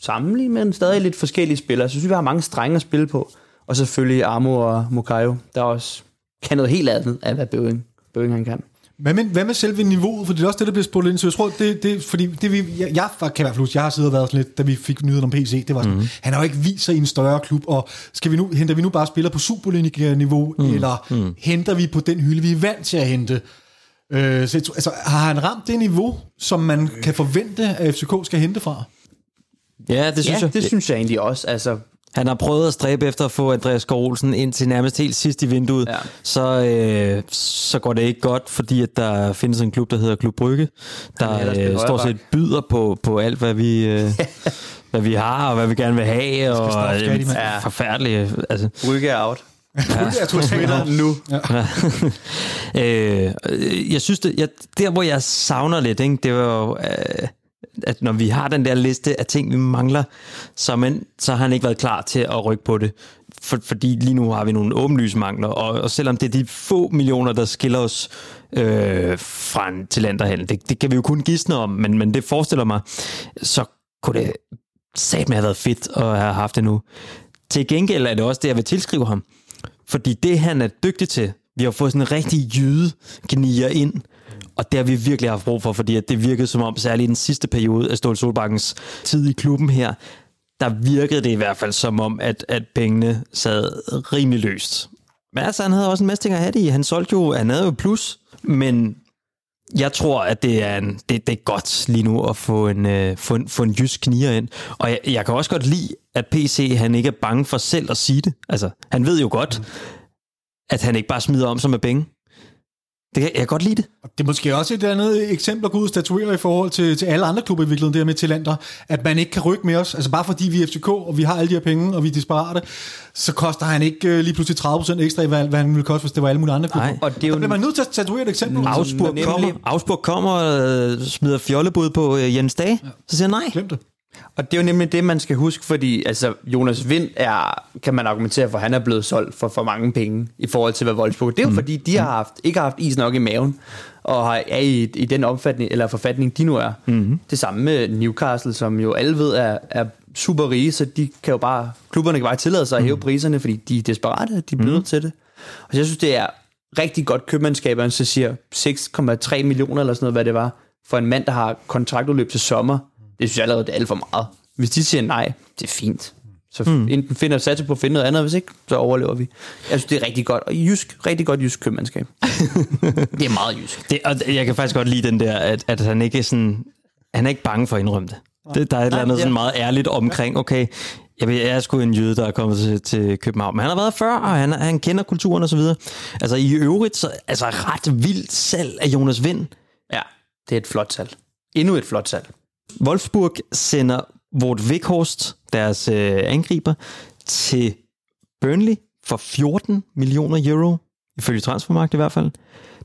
sammenlignet, men stadig lidt forskellige spillere. Så synes vi har mange strenge at spille på. Og selvfølgelig Amo og Mukayo, der også kan noget helt andet af, hvad Bøving, Bøving han kan. Hvad med, hvad med selve niveauet? For det er også det, der bliver spurgt ind til. Jeg tror, det, det fordi det, vi, jeg, jeg kan i hvert fald huske, jeg har siddet og været sådan lidt, da vi fik nyheden om PC, det var sådan, mm. han har jo ikke vist sig i en større klub, og skal vi nu, henter vi nu bare spillere på Superliga-niveau, mm. eller mm. henter vi på den hylde, vi er vant til at hente? Øh, så tror, altså, har han ramt det niveau, som man kan forvente, at FCK skal hente fra? Ja, det synes ja, jeg. det synes jeg egentlig også. Altså, Han har prøvet at stræbe efter at få Andreas Skov Olsen ind til nærmest helt sidst i vinduet. Ja. Så, øh, så går det ikke godt, fordi at der findes en klub, der hedder Klub Brygge, der øh, stort set byder på, på alt, hvad vi, øh, [laughs] hvad vi har, og hvad vi gerne vil have. Og, stoppe, skal de, mand. ja. forfærdelige. Altså, Brygge er out. Jeg tror, Twitter nu. [laughs] øh, jeg synes, det, jeg, der hvor jeg savner lidt, ikke, det var jo, øh, at når vi har den der liste af ting, vi mangler, så, man, så har han ikke været klar til at rykke på det. For, fordi lige nu har vi nogle åbenlyse mangler, og, og selvom det er de få millioner, der skiller os øh, fra en talenterhandel, det, det kan vi jo kun gisne om, men, men det forestiller mig, så kunne det satme have været fedt at have haft det nu. Til gengæld er det også det, jeg vil tilskrive ham. Fordi det, han er dygtig til, vi har fået sådan en rigtig jyde gnier ind, og det har vi virkelig haft brug for, fordi at det virkede som om, særligt i den sidste periode af Ståle Solbakkens tid i klubben her, der virkede det i hvert fald som om, at, at pengene sad rimelig løst. Men altså, han havde også en masse ting at have det i. Han solgte jo, han havde jo plus, men jeg tror, at det er, en, det, det er godt lige nu at få en, øh, få en, få en jysk kniger ind. Og jeg, jeg kan også godt lide, at PC han ikke er bange for selv at sige det. Altså, han ved jo godt, at han ikke bare smider om sig med penge. Det kan, jeg kan godt lide det. Det er måske også et andet eksempel at gå ud og statuere i forhold til, til alle andre klubber i virkeligheden, det her med talenter, at man ikke kan rykke med os. Altså bare fordi vi er FCK, og vi har alle de her penge, og vi er desperate, så koster han ikke øh, lige pludselig 30% ekstra i, hvad, hvad han ville koste, hvis det var alle mulige andre klubber. Nej. Og det er jo Der bliver man nødt til at statuere et eksempel. Au. Augsburg nemlig- kommer, Augsburg kommer og øh, smider fjollebud på øh, Jens Dage. Så siger han nej. Glem det. Og det er jo nemlig det, man skal huske, fordi altså, Jonas Vind er, kan man argumentere for, han er blevet solgt for for mange penge i forhold til, hvad Wolfsburg. Det er jo mm. fordi, de har haft, ikke har haft is nok i maven, og har, er i, i den opfatning, eller forfatning, de nu er. Mm. Det samme med Newcastle, som jo alle ved er, er super rige, så de kan jo bare, klubberne kan bare tillade sig at hæve priserne, fordi de er desperate, de bliver nødt til det. Og så jeg synes, det er rigtig godt købmandskab, og så siger 6,3 millioner eller sådan noget, hvad det var, for en mand, der har kontraktudløb til sommer, det synes jeg allerede, det er alt for meget. Hvis de siger nej, det er fint. Så mm. enten finder satse på at finde noget andet, hvis ikke, så overlever vi. Jeg synes, det er rigtig godt. Og jysk, rigtig godt jysk købmandskab. [laughs] det er meget jysk. Det, og jeg kan faktisk godt lide den der, at, at han ikke er sådan, han er ikke bange for at indrømme det. det der er et eller andet sådan meget ærligt omkring, okay, jeg, ved, jeg er sgu en jøde, der er kommet til, til København, men han har været før, og han, han kender kulturen og så videre. Altså i øvrigt, så, altså ret vildt salg af Jonas Vind. Ja, det er et flot salg. Endnu et flot salg. Wolfsburg sender Vort Weghorst, deres øh, angriber, til Burnley for 14 millioner euro, ifølge transfermarkt i hvert fald.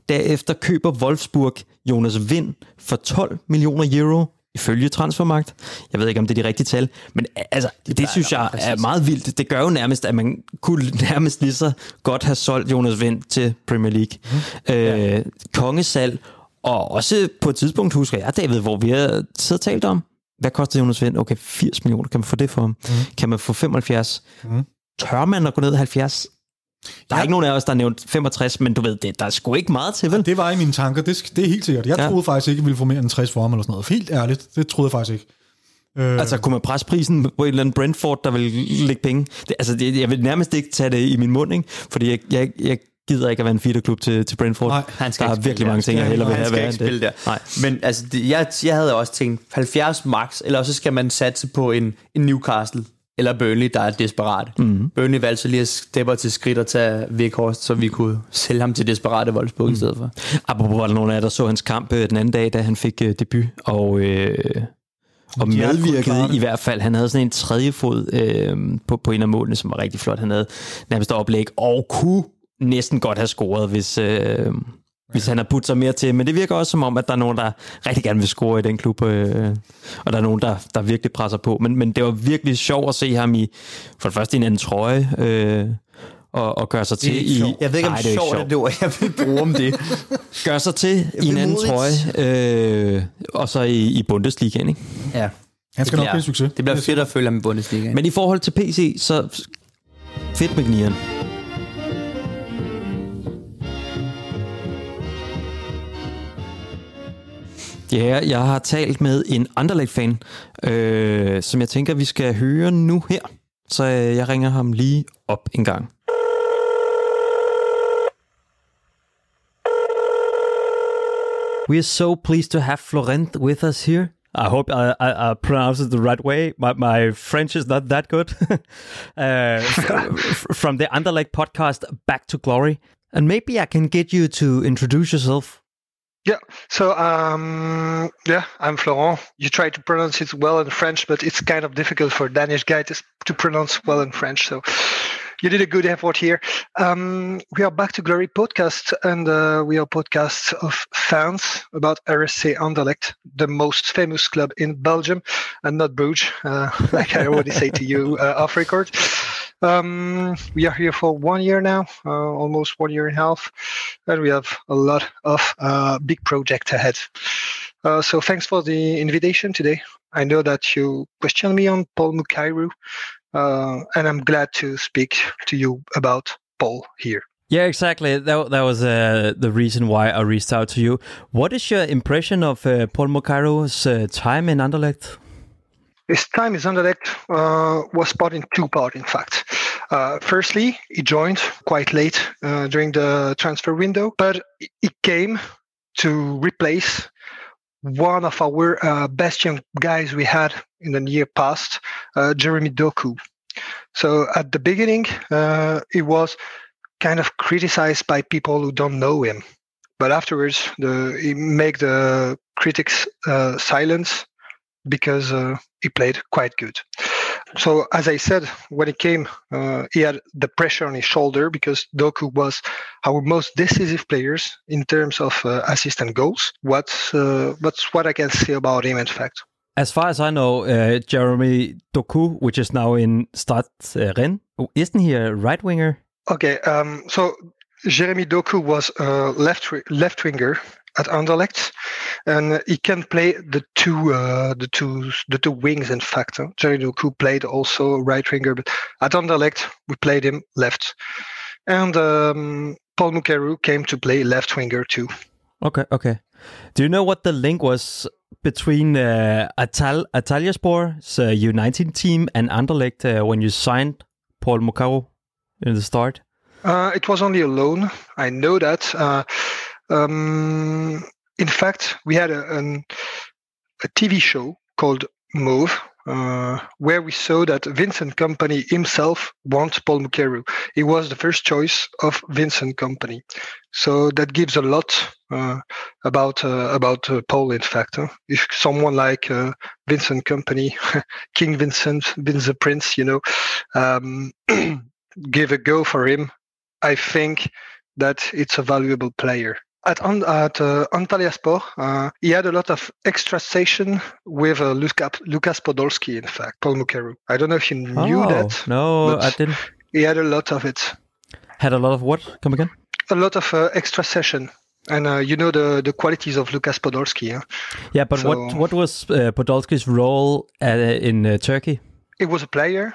Derefter køber Wolfsburg Jonas Vind for 12 millioner euro, ifølge transfermarkt. Jeg ved ikke, om det er de rigtige tal, men altså, det, det synes jeg er meget vildt. Det gør jo nærmest, at man kunne nærmest lige så godt have solgt Jonas Vind til Premier League. Mm. Øh, ja. Kongesal, og også på et tidspunkt, husker jeg, David, hvor vi har siddet og talt om, hvad koster Jonas Vind? Okay, 80 millioner. Kan man få det for ham? Mm. Kan man få 75? Mm. Tør man at gå ned 70? Der er ja. ikke nogen af os, der har nævnt 65, men du ved, det, der er sgu ikke meget til, vel? Det var i mine tanker, det, det er helt sikkert. Jeg ja. troede faktisk ikke, at vi ville få mere end 60 for ham eller sådan noget. Helt ærligt, det troede jeg faktisk ikke. Øh. Altså, kunne man presse prisen på et eller andet Brentford, der vil lægge penge? Det, altså, det, jeg vil nærmest ikke tage det i min mund, ikke? Fordi jeg, jeg, jeg gider ikke at være en feederklub til, til Brentford. Nej, han skal der er virkelig mange ting, jeg hellere vil have været spille der. Nej. Men altså, det, jeg, jeg havde også tænkt 70 max, eller så skal man satse på en, en Newcastle eller Burnley, der er desperat. Mm. Burnley valgte så lige at steppe til skridt og tage Vikhorst, så vi kunne sælge ham til desperate Wolfsburg mm. i stedet for. Apropos var der nogen af jer, der så hans kamp øh, den anden dag, da han fik uh, debut, og... Øh, og medvirkede i hvert fald. Han havde sådan en tredje fod øh, på, på en af målene, som var rigtig flot. Han havde nærmest oplæg og kunne næsten godt have scoret, hvis, øh, hvis han har puttet sig mere til. Men det virker også som om, at der er nogen, der rigtig gerne vil score i den klub, øh, og der er nogen, der, der virkelig presser på. Men, men det var virkelig sjovt at se ham i, for det første i en anden trøje, øh, og, og gøre sig til i... Jeg ved ikke, om det er sjovt det ord, jeg vil bruge om det. [laughs] Gør sig til i en anden trøje, øh, og så i, i Bundesligaen, ikke? Ja. Han skal nok blive succes. Det bliver fedt at følge ham i Bundesligaen. Men i forhold til PC, så fedt med gnieren. Ja, jeg har talt med en Anderlecht-fan, øh, som jeg tænker, vi skal høre nu her. Så øh, jeg ringer ham lige op en gang. We are so pleased to have Florent with us here. I hope I, I, I pronounce it the right way. My, my French is not that good. [laughs] uh, from the Underleg podcast, Back to Glory. And maybe I can get you to introduce yourself yeah. So, um, yeah, I'm Florent. You try to pronounce it well in French, but it's kind of difficult for a Danish guy to, to pronounce well in French. So, you did a good effort here. Um, we are back to Glory podcast, and uh, we are podcasts of fans about RSC Anderlecht, the most famous club in Belgium, and not Bruges, uh, [laughs] like I already say to you uh, off record. Um, we are here for one year now, uh, almost one year and a half, and we have a lot of uh, big projects ahead. Uh, so thanks for the invitation today. I know that you questioned me on Paul Mukairu, uh, and I'm glad to speak to you about Paul here. Yeah, exactly. That, that was uh, the reason why I reached out to you. What is your impression of uh, Paul Mukairu's uh, time in Anderlecht? His time in Anderlecht uh, was part in two parts, in fact. Uh, firstly, he joined quite late uh, during the transfer window, but he came to replace one of our uh, best young guys we had in the year past, uh, Jeremy Doku. So at the beginning, uh, he was kind of criticized by people who don't know him. But afterwards, the, he make the critics silence because uh, he played quite good. So, as I said, when he came, uh, he had the pressure on his shoulder because Doku was our most decisive players in terms of uh, assist and goals. What's uh, what's what I can say about him, in fact. As far as I know, uh, Jeremy Doku, which is now in Stad Rennes, isn't he a right winger? Okay, um, so Jeremy Doku was a left left winger at Anderlecht, and he can play the two uh, the two the two wings. In fact, huh? Jerry Doku played also right winger, but at Anderlecht we played him left, and um, Paul Mukeru came to play left winger too. Okay, okay. Do you know what the link was between uh, Atal Atalyaspor's uh, U19 team and Anderlecht uh, when you signed Paul Mukaru in the start? Uh, it was only a loan. I know that. Uh, um, in fact, we had a, an, a TV show called Move, uh, where we saw that Vincent Company himself wants Paul Mukeru. He was the first choice of Vincent Company, so that gives a lot uh, about uh, about uh, Paul. In fact, huh? if someone like uh, Vincent Company, [laughs] King Vincent, Vince the Prince, you know, um, [clears throat] give a go for him, I think that it's a valuable player at at uh, Antalyaspor, uh, he had a lot of extra session with uh, Lucas, Lucas Podolski. In fact, Paul Mukeru. I don't know if you knew oh, that. No, I didn't. He had a lot of it. Had a lot of what? Come again? A lot of uh, extra session. And uh, you know the, the qualities of Lucas Podolski. Huh? Yeah, but so, what what was uh, Podolski's role in Turkey? He was a player.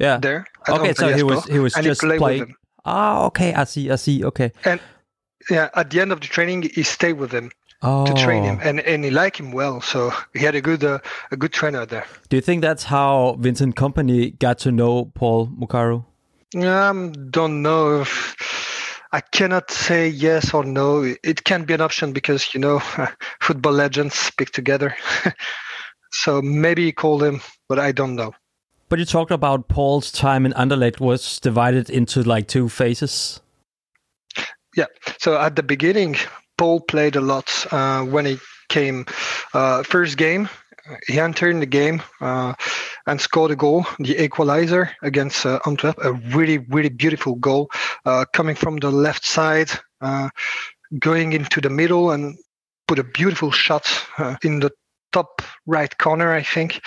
Yeah. There. Okay, so he was he was just he playing. Ah, okay. I see. I see. Okay. And yeah, at the end of the training, he stayed with him oh. to train him, and and he liked him well. So he had a good uh, a good trainer there. Do you think that's how Vincent Company got to know Paul Mukaru? Um, don't know. If, I cannot say yes or no. It can be an option because you know [laughs] football legends speak together. [laughs] so maybe he called him, but I don't know. But you talked about Paul's time in Anderlecht was divided into like two phases. Yeah. So at the beginning, Paul played a lot uh, when he came. Uh, first game, he entered in the game uh, and scored a goal, the equalizer against uh, Antwerp. A really, really beautiful goal uh, coming from the left side, uh, going into the middle and put a beautiful shot in the top right corner, I think.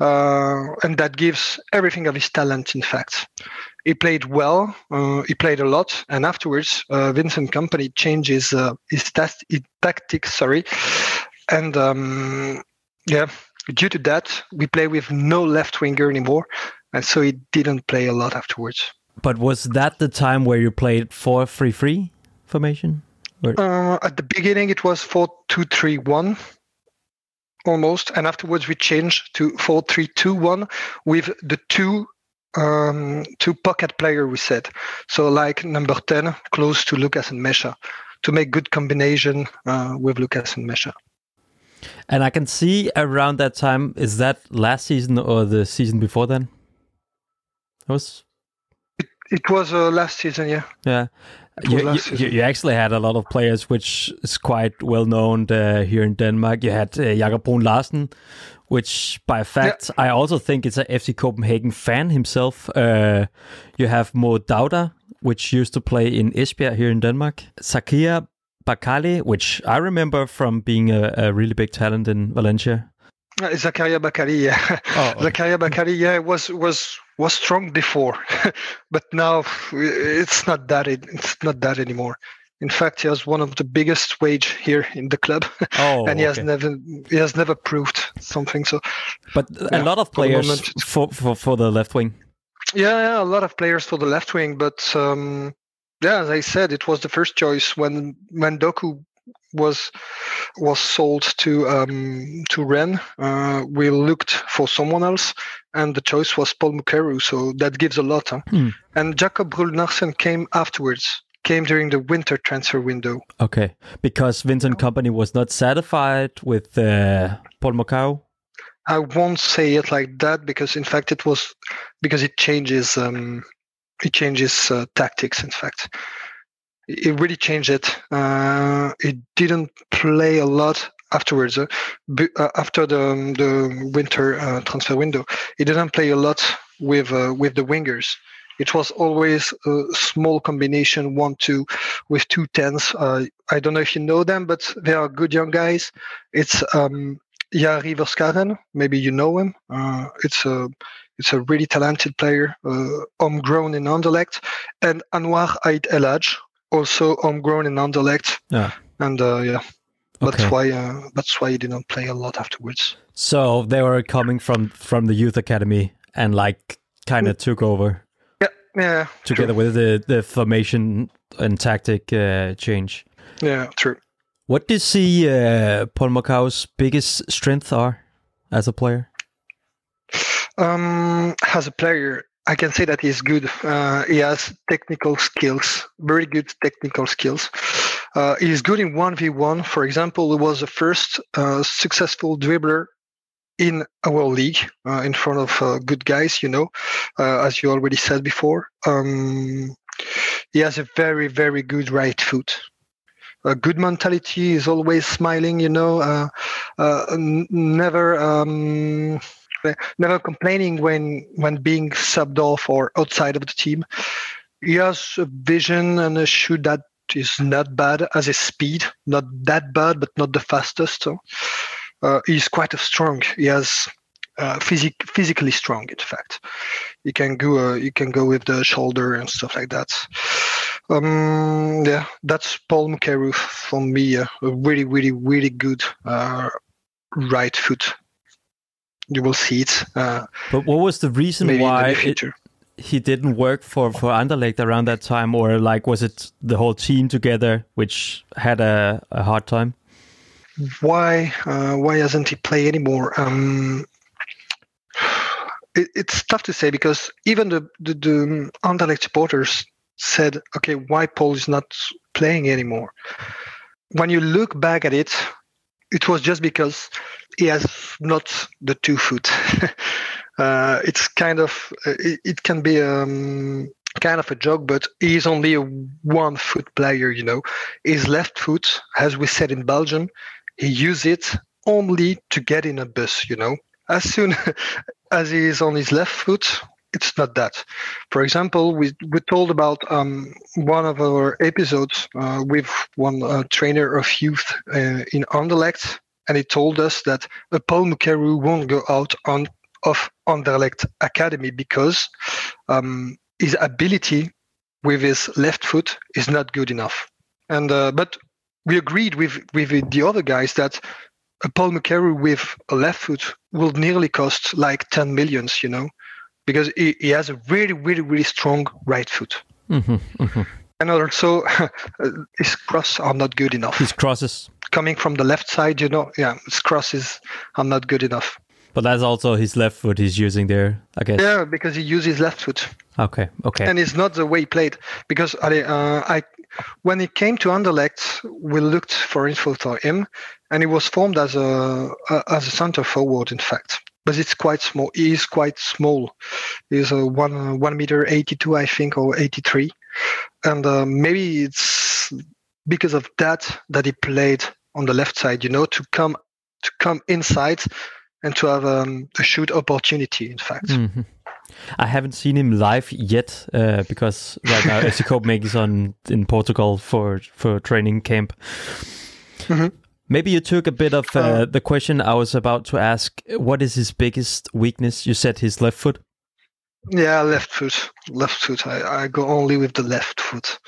and that gives everything of his talent, in fact he played well. Uh, he played a lot, and afterwards, uh, Vincent Company changed his uh, his, tast- his tactics. Sorry, and um, yeah, due to that, we play with no left winger anymore, and so he didn't play a lot afterwards. But was that the time where you played four three three formation? Uh, at the beginning, it was four two three one almost, and afterwards we changed to four three two one with the two um, to pocket player, we said. So like number 10, close to Lucas and Mesha, to make good combination uh, with Lucas and Mesha. And I can see around that time, is that last season or the season before then? It was. It, it was uh, last season, yeah. Yeah. You, you, you, actually had a lot of players, which is quite well known uh, here in Denmark. You had uh, Jakob Brun Larsen, which by fact yeah. I also think it's a FC Copenhagen fan himself. Uh, you have Mo Dauda, which used to play in Esbjerg here in Denmark. Sakia Bakali, which I remember from being a, a really big talent in Valencia. Uh, Zakaria Bakari, yeah. Oh, [laughs] okay. Zakaria Bakari, yeah, was was was strong before, [laughs] but now it's not that. It's not that anymore. In fact, he has one of the biggest wage here in the club, oh, [laughs] and he okay. has never he has never proved something. So, but yeah, a lot of players for, for, for the left wing. Yeah, yeah, a lot of players for the left wing, but um, yeah, as I said, it was the first choice when when Doku was was sold to um, to Ren. Uh, we looked for someone else, and the choice was Paul Mukeru. So that gives a lot. Huh? Hmm. And Jacob Brulnarsen came afterwards came during the winter transfer window. Okay, because Vincent Company was not satisfied with uh, Paul Macau. I won't say it like that because, in fact, it was because it changes. Um, it changes uh, tactics. In fact, it really changed it. Uh, it didn't play a lot afterwards. Uh, uh after the um, the winter uh, transfer window, it didn't play a lot with uh, with the wingers it was always a small combination one two with two tens uh, i don't know if you know them but they are good young guys it's um Jari Verskaren, maybe you know him. Uh, it's a it's a really talented player, uh, homegrown in Anderlecht, and Anwar Ait Elaj, also homegrown in Anderlecht. Yeah, and uh, yeah, that's okay. why uh, that's why he didn't play a lot afterwards. So they were coming from from the youth academy and like kind of took over yeah, together true. with the the formation and tactic uh, change. Yeah, true. What do you see uh, Paul Macau's biggest strengths are as a player? Um, as a player, I can say that he's good. Uh, he has technical skills, very good technical skills. Uh, he's good in 1v1. For example, he was the first uh, successful dribbler in our league uh, in front of uh, good guys, you know, uh, as you already said before. Um, he has a very, very good right foot. A good mentality is always smiling, you know, uh, uh, n- never. Um, never complaining when when being subbed off or outside of the team. He has a vision and a shoot that is not bad as a speed, not that bad, but not the fastest. So, uh, he's quite a strong. He has uh, physic, physically strong. In fact, he can go. Uh, he can go with the shoulder and stuff like that. Um, yeah, that's Paul Mukeru for me. a really, really, really good uh, right foot you will see it. Uh, but what was the reason why it, he didn't work for for Anderlecht around that time, or like was it the whole team together which had a, a hard time? Why uh, why hasn't he play anymore? Um, it, it's tough to say because even the the, the Anderlecht supporters said, "Okay, why Paul is not playing anymore?" When you look back at it, it was just because he has not the two foot. [laughs] uh, it's kind of it, it can be um, kind of a joke, but he's only a one foot player. You know, his left foot, as we said in Belgium, he uses it only to get in a bus. You know, as soon [laughs] as he is on his left foot, it's not that. For example, we we told about um, one of our episodes uh, with one uh, trainer of youth uh, in Anderlecht and he told us that Paul Mukeru won't go out on of Anderlecht Academy because um, his ability with his left foot is not good enough. And uh, but we agreed with with the other guys that a Paul Mukeru with a left foot will nearly cost like 10 millions, you know, because he, he has a really, really, really strong right foot. Mm-hmm, mm-hmm. And also, [laughs] his crosses are not good enough. His crosses coming from the left side, you know, yeah, his crosses are not good enough. But that's also his left foot he's using there, I guess. Yeah, because he uses left foot. Okay, okay. And it's not the way he played. Because uh, I, when it came to Anderlecht, we looked for info for him, and he was formed as a as a center forward, in fact. But it's quite small. He is quite small. He's a one one meter eighty two, I think, or eighty three, and uh, maybe it's because of that that he played on the left side, you know, to come to come inside and to have um, a shoot opportunity. In fact, mm-hmm. I haven't seen him live yet uh, because right now FC Copenhagen is on in Portugal for for training camp. Mm-hmm. Maybe you took a bit of uh, uh, the question I was about to ask. What is his biggest weakness? You said his left foot. Yeah, left foot. Left foot. I, I go only with the left foot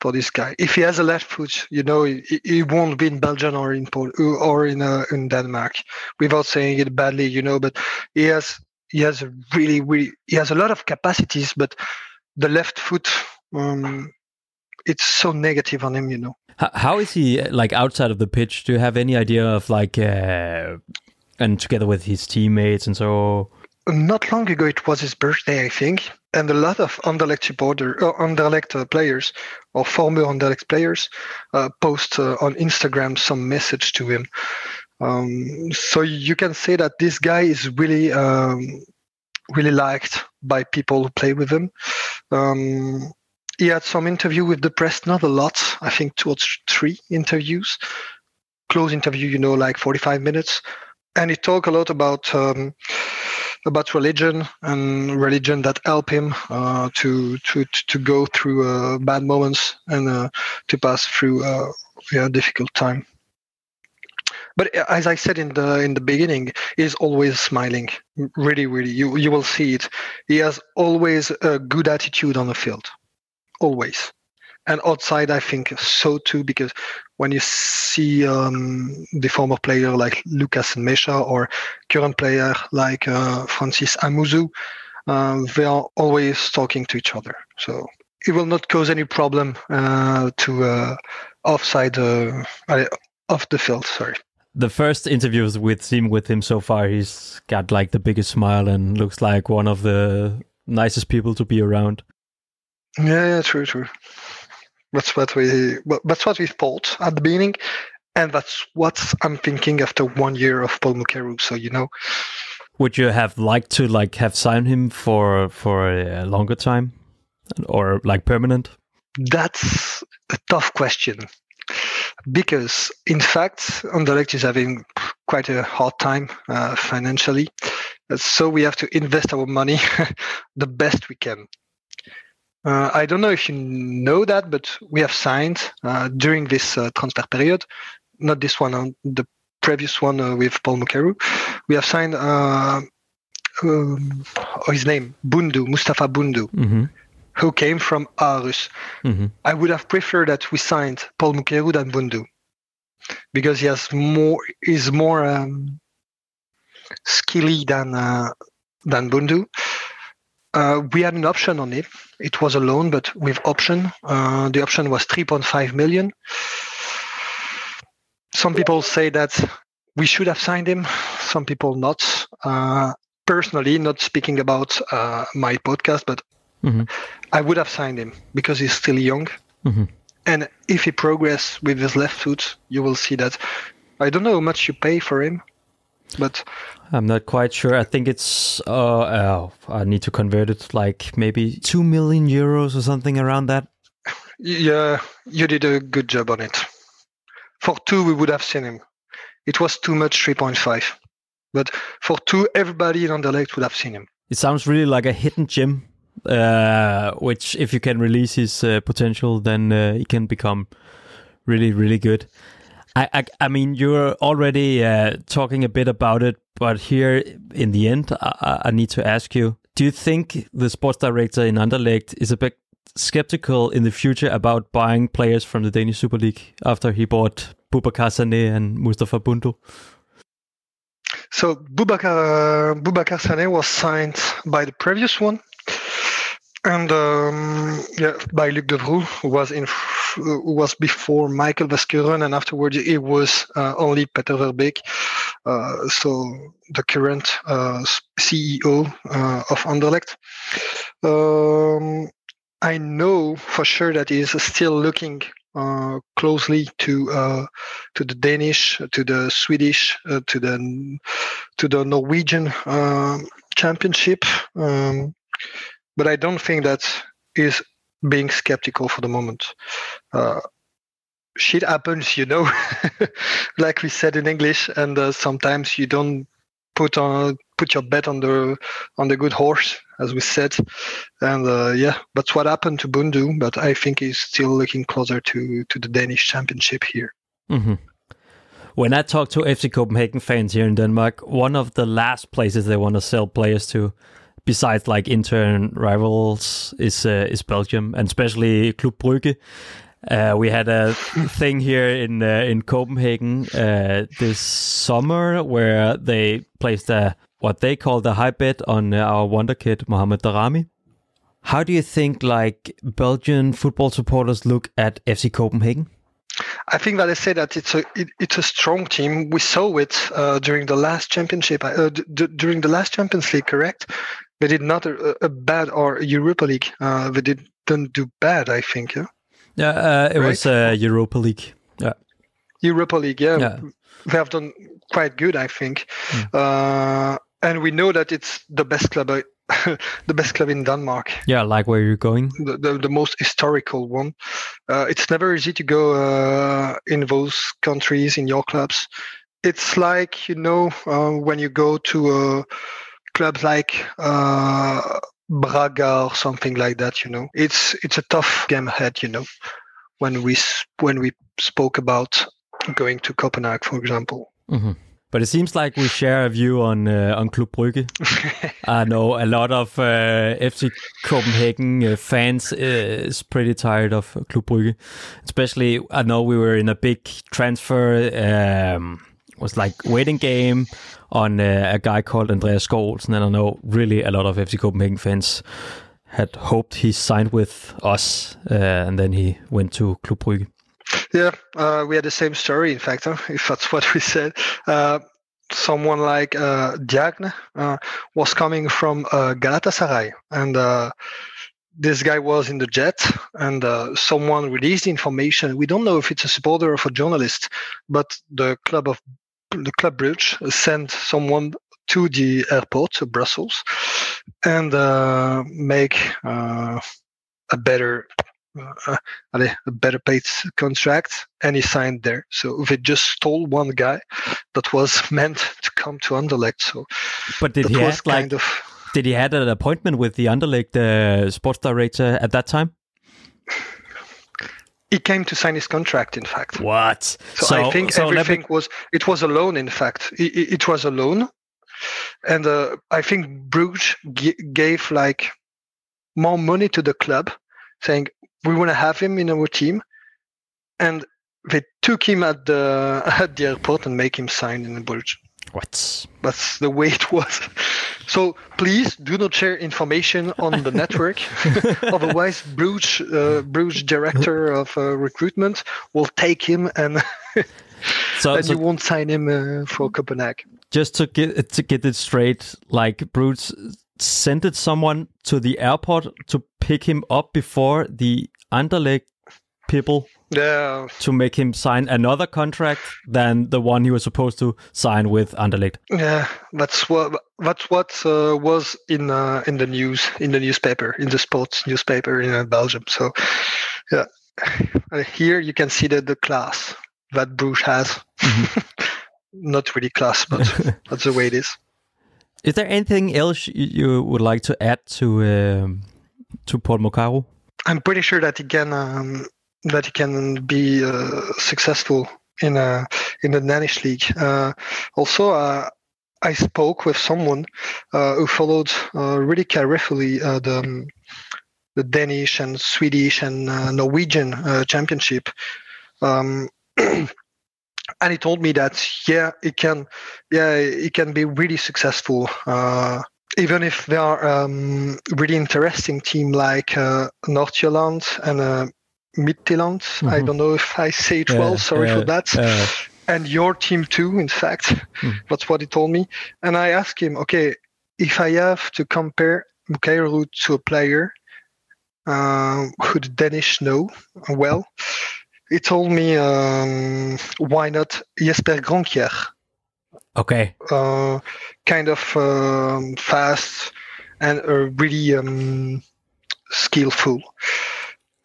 for this guy. If he has a left foot, you know, he, he won't be in Belgium or in Pol- or in uh, in Denmark. Without saying it badly, you know, but he has he has a really really he has a lot of capacities, but the left foot, um, it's so negative on him, you know. How is he like outside of the pitch? Do you have any idea of like, uh, and together with his teammates and so? Not long ago, it was his birthday, I think and a lot of Anderlecht supporter, uh, Anderlecht uh, players or former Anderlecht players uh, post uh, on Instagram some message to him. Um, so you can say that this guy is really, um, really liked by people who play with him. Um, he had some interview with the press, not a lot. I think two or three interviews, close interview, you know, like 45 minutes, and he talked a lot about um, about religion and religion that help him uh, to to to go through uh, bad moments and uh, to pass through uh, yeah, difficult time. But uh, as I said in the in the beginning, he's always smiling. Really, really, you you will see it. He has always a good attitude on the field, always and outside i think so too because when you see um, the former player like lucas mesha or current player like uh, francis amuzu uh, they are always talking to each other so it will not cause any problem uh, to uh, offside uh, off the field. Sorry. The first interviews with him with him so far, he's got like the biggest smile and looks like one of the nicest people to be around. Yeah, yeah, true, true. That's what we that's what we thought at the beginning, and that's what I'm thinking after one year of Paul Mukeru. So you know, Would you have liked to like have signed him for for a longer time, or like permanent? that's a tough question because in fact Anderlecht is having quite a hard time uh, financially. Uh, so we have to invest our money [laughs] the best we can. Uh, i don't know if you know that but we have signed uh, during this uh, transfer period not this one uh, the previous one with paul mukeru we have signed um, oh, his name bundu mustafa bundu. Mm-hmm. Who came from Aarhus. Mm-hmm. I would have preferred that we signed Paul Mukeru than Bundu because he has more is more um, skilly than uh, than Bundu. Uh, we had an option on it. It was a loan, but with option. Uh, the option was 3.5 million. Some people say that we should have signed him. Some people not. Uh, personally, not speaking about uh, my podcast, but Mhm. I would have signed him because he's still young. Mhm. And if he progress with his left foot, you will see that. I don't know how much you pay for him, but I'm not quite sure. I think it's uh, oh, I need to convert it like maybe two million euros or something around that. yeah, you did a good job on it. For two, we would have seen him. It was too much, 3.5. But for two, everybody in Anderlecht would have seen him. It sounds really like a hidden gem, uh, which if you can release his uh, potential, then uh, he can become really, really good. I, I, I mean, you're already uh, talking a bit about it, but here in the end, I, I- need to ask you: Do you think the sports director in Anderlecht is a bit skeptical in the future about buying players from the Danish Super League after he bought Boubacar Sané and Mustafa Bundu? So Boubacar, Boubacar Sané was signed by the previous one, and um, yeah, by Luc Devroux, who was in, who was before Michael Vascuren, and afterwards it was uh, only Peter Verbeek. Uh, so the current uh, CEO uh, of Anderlecht. Um, I know for sure that he is still looking uh, closely to uh, to the Danish, to the Swedish, uh, to the to the Norwegian um, championship. Um, but I don't think that is being skeptical for the moment. Uh, shit happens, you know, [laughs] like we said in English, and uh, sometimes you don't put on put your bet on the on the good horse, as we said. And uh, yeah, that's what happened to Bundu. But I think he's still looking closer to to the Danish championship here. hmm When I talk to FC Copenhagen fans here in Denmark, one of the last places they want to sell players to, besides like intern rivals, is uh, is Belgium and especially Club Brugge. Uh, we had a thing here in uh, in Copenhagen uh, this summer where they placed a what they called a high bet on uh, our wonder kid Mohamed Darami. How do you think like Belgian football supporters look at FC Copenhagen? I think that I say that it's a it, it's a strong team. We saw it uh, during the last championship, uh, d- during the last Champions League. Correct? They did not a, a bad or Europa League. Uh, they didn't do bad. I think. Yeah? Yeah, uh, it was uh, Europa League. Yeah. Europa League. Yeah, Yeah. they have done quite good. I think. Uh, and we know that it's the best club. uh, [laughs] the best club in Denmark. Yeah, like where you're going. the, the, the most historical one. Uh, it's never easy to go uh, in those countries in your clubs. It's like you know uh, when you go to uh, clubs like uh, Braga or something like that. You know, it's it's a tough game ahead. You know, when we when we spoke about going to Copenhagen, for example. But it seems like we share a view on uh, on Club Brugge. [laughs] I know a lot of uh, FC Copenhagen uh, fans uh, is pretty tired of Club Brugge. Especially, I know we were in a big transfer. Um, was like waiting game on uh, a guy called Andreas Skov Olsen, and I know really a lot of FC Copenhagen fans had hoped he signed with us, uh, and then he went to Club Brugge. Yeah, uh, we had the same story, in fact, huh, [laughs] if that's what we said. Uh, someone like uh, Diagne uh, was coming from Galatasaray, and this guy was in the jet, and uh, someone released information. We don't know if it's a supporter or a journalist, but the club of the club bridge sent someone to the airport to Brussels and uh, make uh, a better uh, a better paid contract and he signed there so they just stole one guy that was [laughs] meant to come to Anderlecht so But did he was have like of did he had an appointment with the Anderlecht uh, sports director at that time? He came to sign his contract in fact What? So, I think me- everything was it was a loan. In fact, it, it it was a loan, and uh, I think Bruges g- gave like more money to the club, saying we want to have him in our team, and they took him at the [laughs] at the airport and make him sign in Bruges. What? That's the way it was. So please do not share information on the network. [laughs] Otherwise, Bruges, uh, Bruges director of uh, recruitment will take him and [laughs] So, and so you won't sign him uh, for Copenhagen. just to get to get it straight, like Brutes sent someone to the airport to pick him up before the Anderlecht people Yeah, to make him sign another contract than the one he was supposed to sign with Anderlecht. yeah, that's what that's what uh, was in uh, in the news in the newspaper in the sports newspaper in uh, Belgium. So, yeah, Uh, here you can see that the class that Bruges has. [laughs] Not really class, but [laughs] that's the way it is. Is there anything else you, you would like to add to um, to Paul Mokaro? I'm pretty sure that he can um, that he can be uh, successful in uh, in the Danish league. Uh, also, uh, I spoke with someone who followed really carefully the um, the Danish and Swedish and Norwegian championship. Um, [clears throat] and he told me that yeah, it can, yeah, it can be really successful. Uh, even if there are um, really interesting team like uh, Nordjylland and Midtjylland. I Mhm. don't know if I say it well. Sorry uh, for that. uh, and your team too. In fact, Hmm. [laughs] that's what he told me. And I asked him, okay, if I have to compare Mukairu to a player uh, who the Danish know well, he told me, um, why not Jesper Gronkier? Okay. uh, kind of um, fast and uh, really um, skillful.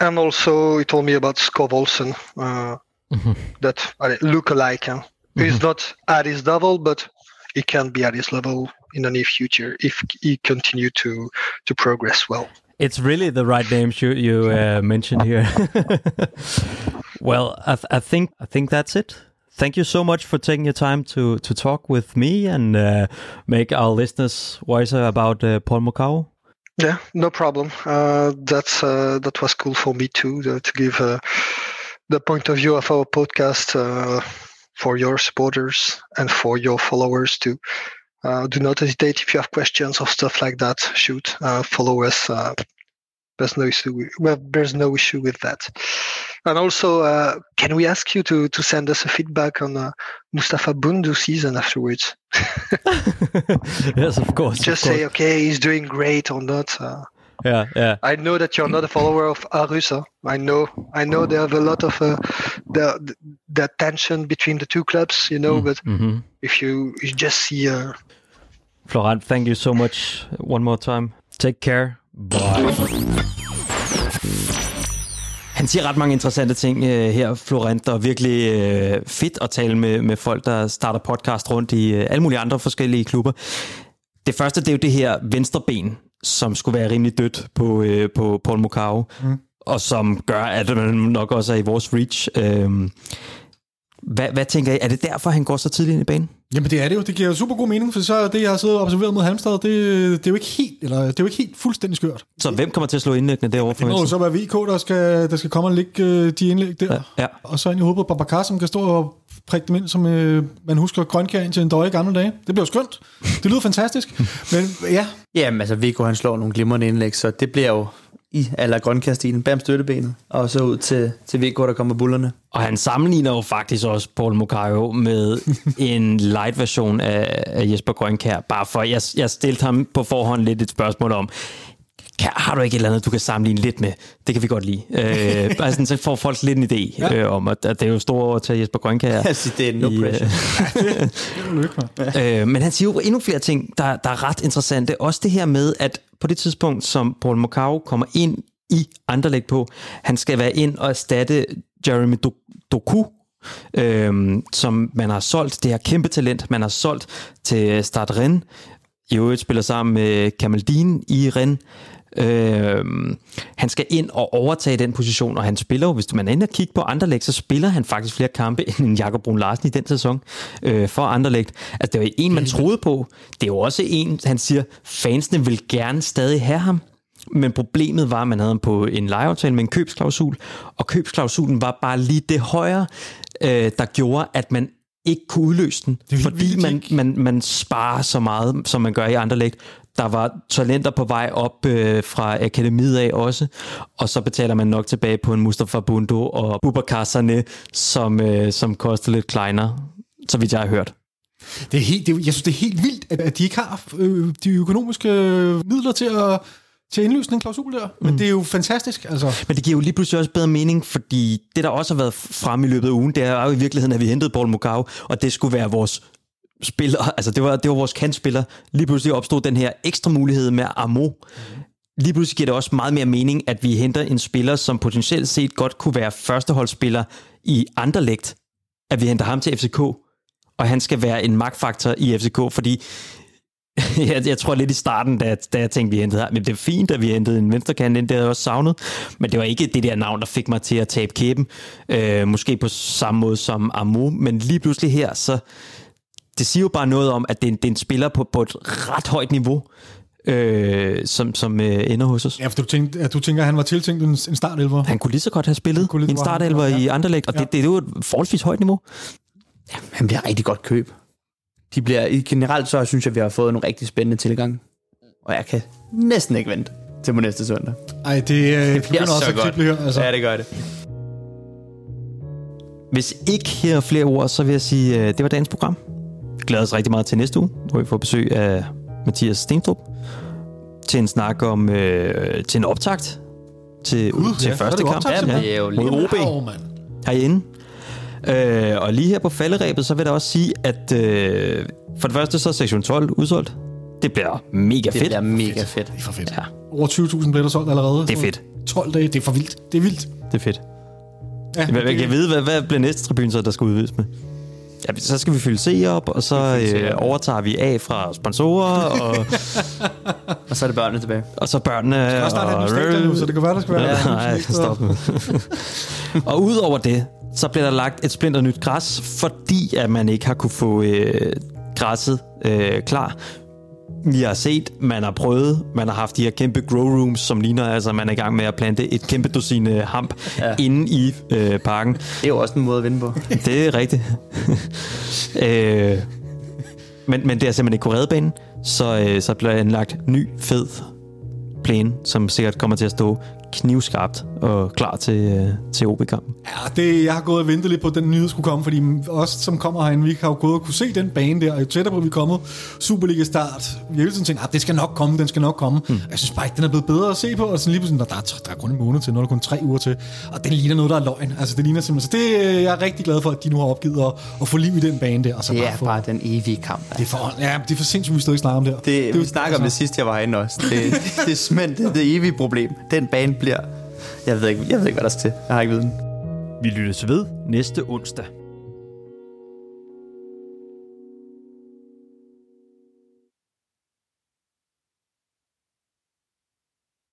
And also, he told me about Skov Olsen, uh, Mhm. that uh, look alike. Huh? He's not at his level, but he can be at his level in the near future if he continue to to progress well. It's really the right names you you uh, mentioned here. [laughs] well, I, th- I think I think that's it. Thank you so much for taking your time to to talk with me and uh, make our listeners wiser about uh, Paul Mokau. Yeah, no problem. Uh, that's uh, that was cool for me too uh, to give uh, the point of view of our podcast uh, for your supporters and for your followers too. Uh, do not hesitate if you have questions or stuff like that. Shoot, follow us. There's no issue. With, well, there's no issue with that. And also, uh, can we ask you to to send us a feedback on uh, Mustafa Bundu season afterwards? [laughs] yes, of course. of Just course. say okay, he's doing great or not. Uh, yeah, yeah. I know that you're not a follower of Arus. huh? I know, I know they have a lot of uh, the the tension between the two clubs, you know. But hmm if you, you just see, uh, Florent, thank you so much one more time. Take care. Bye. Han siger ret mange interessante ting øh, her, Florent, og virkelig øh, fedt at tale med, med folk, der starter podcast rundt i øh, alle mulige andre forskellige klubber. Det første, det er jo det her venstre ben, som skulle være rimelig dødt på, øh, på Paul Mokau, mm. og som gør, at man nok også er i vores reach. Øh, hvad, hvad tænker I? Er det derfor, han går så tidligt ind i banen? Jamen det er det jo. Det giver jo super god mening, for så er det, jeg har siddet og observeret mod Halmstad, det, det, er jo ikke helt, eller, det er jo ikke helt fuldstændig skørt. Så hvem kommer til at slå indlæggende derovre Det må jo så være VK, der skal, der skal komme og lægge øh, de indlæg der. Ja, ja. Og så ind i hovedet på Babacar, som kan stå og prikke dem ind, som øh, man husker grønkær ind til en døje i gamle dage. Det bliver skønt. Det lyder fantastisk. Men ja, Jamen, altså, Viggo han slår nogle glimrende indlæg, så det bliver jo i aller grønkærstilen. Bam støttebenet, og så ud til, til Viggo, der kommer bullerne. Og han sammenligner jo faktisk også Paul Mokayo med [laughs] en light version af, af Jesper Grønkær, bare for, jeg, jeg stillede ham på forhånd lidt et spørgsmål om, kan, har du ikke et eller andet, du kan sammenligne lidt med? Det kan vi godt lide. Øh, altså, så får folk lidt en idé ja. øh, om, at, at det er jo store ord til Jesper Grønkær. [laughs] Altså, det er no i, øh, pressure. [laughs] Øh, men han siger jo endnu flere ting, der, der er ret interessante. Også det her med, at på det tidspunkt, som Paul Macau kommer ind i Anderlecht på, han skal være ind og erstatte Jeremy Do- Doku, øhm, som man har solgt. Det her kæmpe talent, man har solgt til Stade Rennes. I øvrigt spiller sammen med Kamaldin i Rennes. Øhm, han skal ind og overtage den position, og han spiller jo, hvis man er inde og kigge på Anderlecht, så spiller han faktisk flere kampe [laughs] end Jakob Brun Larsen i den sæson øh, for Anderlecht. Altså, det var en, man troede på. Det er jo også en, han siger, fansene vil gerne stadig have ham. Men problemet var, at man havde ham på en lejeaftale med en købsklausul, og købsklausulen var bare lige det højere, øh, der gjorde, at man ikke kunne udløse den, vildt fordi man, man, man sparer så meget, som man gør i Anderlecht. Der var talenter på vej op øh, fra akademiet af også, og så betaler man nok tilbage på en Mustafa Bundo og Bubakar Sané, som, øh, som koster lidt kleinere, så vidt jeg har hørt. Det er helt, det, jeg synes, det er helt vildt, at, at de ikke har øh, de økonomiske midler til at, til en klausul der. Men det er jo fantastisk. Altså, Men det giver jo lige pludselig også bedre mening, fordi det, der også har været frem i løbet af ugen, det er jo i virkeligheden, at vi hentede Paul Mokau, og det skulle være vores spiller, altså det var, det var vores kantspiller. Lige pludselig opstod den her ekstra mulighed med Amo. Lige pludselig giver det også meget mere mening, at vi henter en spiller, som potentielt set godt kunne være førsteholdsspiller i Anderlecht, at vi henter ham til FCK, og han skal være en magtfaktor i FCK, fordi [laughs] jeg, jeg tror lidt i starten, da, da jeg tænkte, vi hentede her, men det er fint, at vi hentede en venstrekant ind, det havde jeg også savnet, men det var ikke det der navn, der fik mig til at tabe kæben, øh, måske på samme måde som Amo, men lige pludselig her, så det siger jo bare noget om, at det er en, det er en spiller på, på et ret højt niveau, øh, som, som øh, ender hos os. ja, for du, tænkte, at du tænker, at han var tiltænkt en, en startelver. Han kunne lige så godt have spillet en startelver ja. i Anderlecht, og Ja. det, det er jo et forholdsvis højt niveau. Han bliver rigtig godt køb. De bliver, i- generelt så synes jeg, vi har fået nogle rigtig spændende tilgang. Og jeg kan næsten ikke vente til på næste søndag. Ej, det, øh, [laughs] det begynder også at krible her. Altså. Ja, det gør det. Hvis ikke her er flere ord, så vil jeg sige, at det var dagens program. Jeg glæder os rigtig meget til næste uge, hvor vi får besøg af Mathias Stenstrup til en snak om, øh, til en optakt til, Gud, til ja, så er første det jo kamp optakt til det er jo lige mod OB Wow, herinde. Øh, og lige her på falderæbet, så vil jeg også sige, at øh, for det første så er sektion 12 udsolgt. Det bliver mega Det fedt. bliver mega fedt. Det er for fedt. Ja, Over 20.000 billetter solgt allerede. det er fedt. 12 dage, det er for vildt. Det er vildt. Det er fedt. Ja, det, kan jeg vide, hvad, hvad bliver næste tribune så, der skal udvides med? Ja, så skal vi fylde C op, og så øh, overtager vi af fra sponsorer, [laughs] og, Og så er det børnene tilbage. og så børnene. Jeg skal også snart have stadion nu, så det kan være, der skal være... Ja, nej, stop nu. [laughs] og udover det, så bliver der lagt et splinter nyt græs, fordi at man ikke har kunne få øh, græsset øh, klar. Vi har set, man har prøvet, man har haft de her kæmpe grow rooms, som ligner, altså man er i gang med at plante et kæmpe dusin hamp ja. Inde i øh, parken. Det er jo også en måde at vinde på. [laughs] Det er rigtigt. [laughs] øh, men, men det er simpelthen ikke kunne redde banen, så, øh, så bliver anlagt ny, fed plæne, som sikkert kommer til at stå knivskarpt og klar til, øh, til OB-kampen. Ja, det, jeg har gået og ventet lidt på, at den nyhed skulle komme, fordi os, som kommer herinde, vi har jo gået og kunne se den bane der, og jo tættere på vi er kommet, Superliga-start, vi har hele tiden tænkt, at det skal nok komme, den skal nok komme. Mm. Jeg synes bare ikke, den er blevet bedre at se på, og sådan lige pludselig, der, der, er, der er kun en måned til, nu er der kun tre uger til, og den ligner noget, der er løgn. Altså, det ligner simpelthen, så det, øh, jeg er rigtig glad for, at de nu har opgivet at, at få liv i den bane der, og så Det bare er få, bare den evige kamp. det er for, ja, det er for sindssygt, vi stadig snakker om det her. Det, er vi snakker om det sidst, jeg var herinde også. [laughs] Det, det er simpelthen det, det evige problem. Den bane bliver... Jeg ved, ikke, jeg ved ikke, hvad der skal til. Jeg har ikke viden. Vi lyttes ved næste onsdag.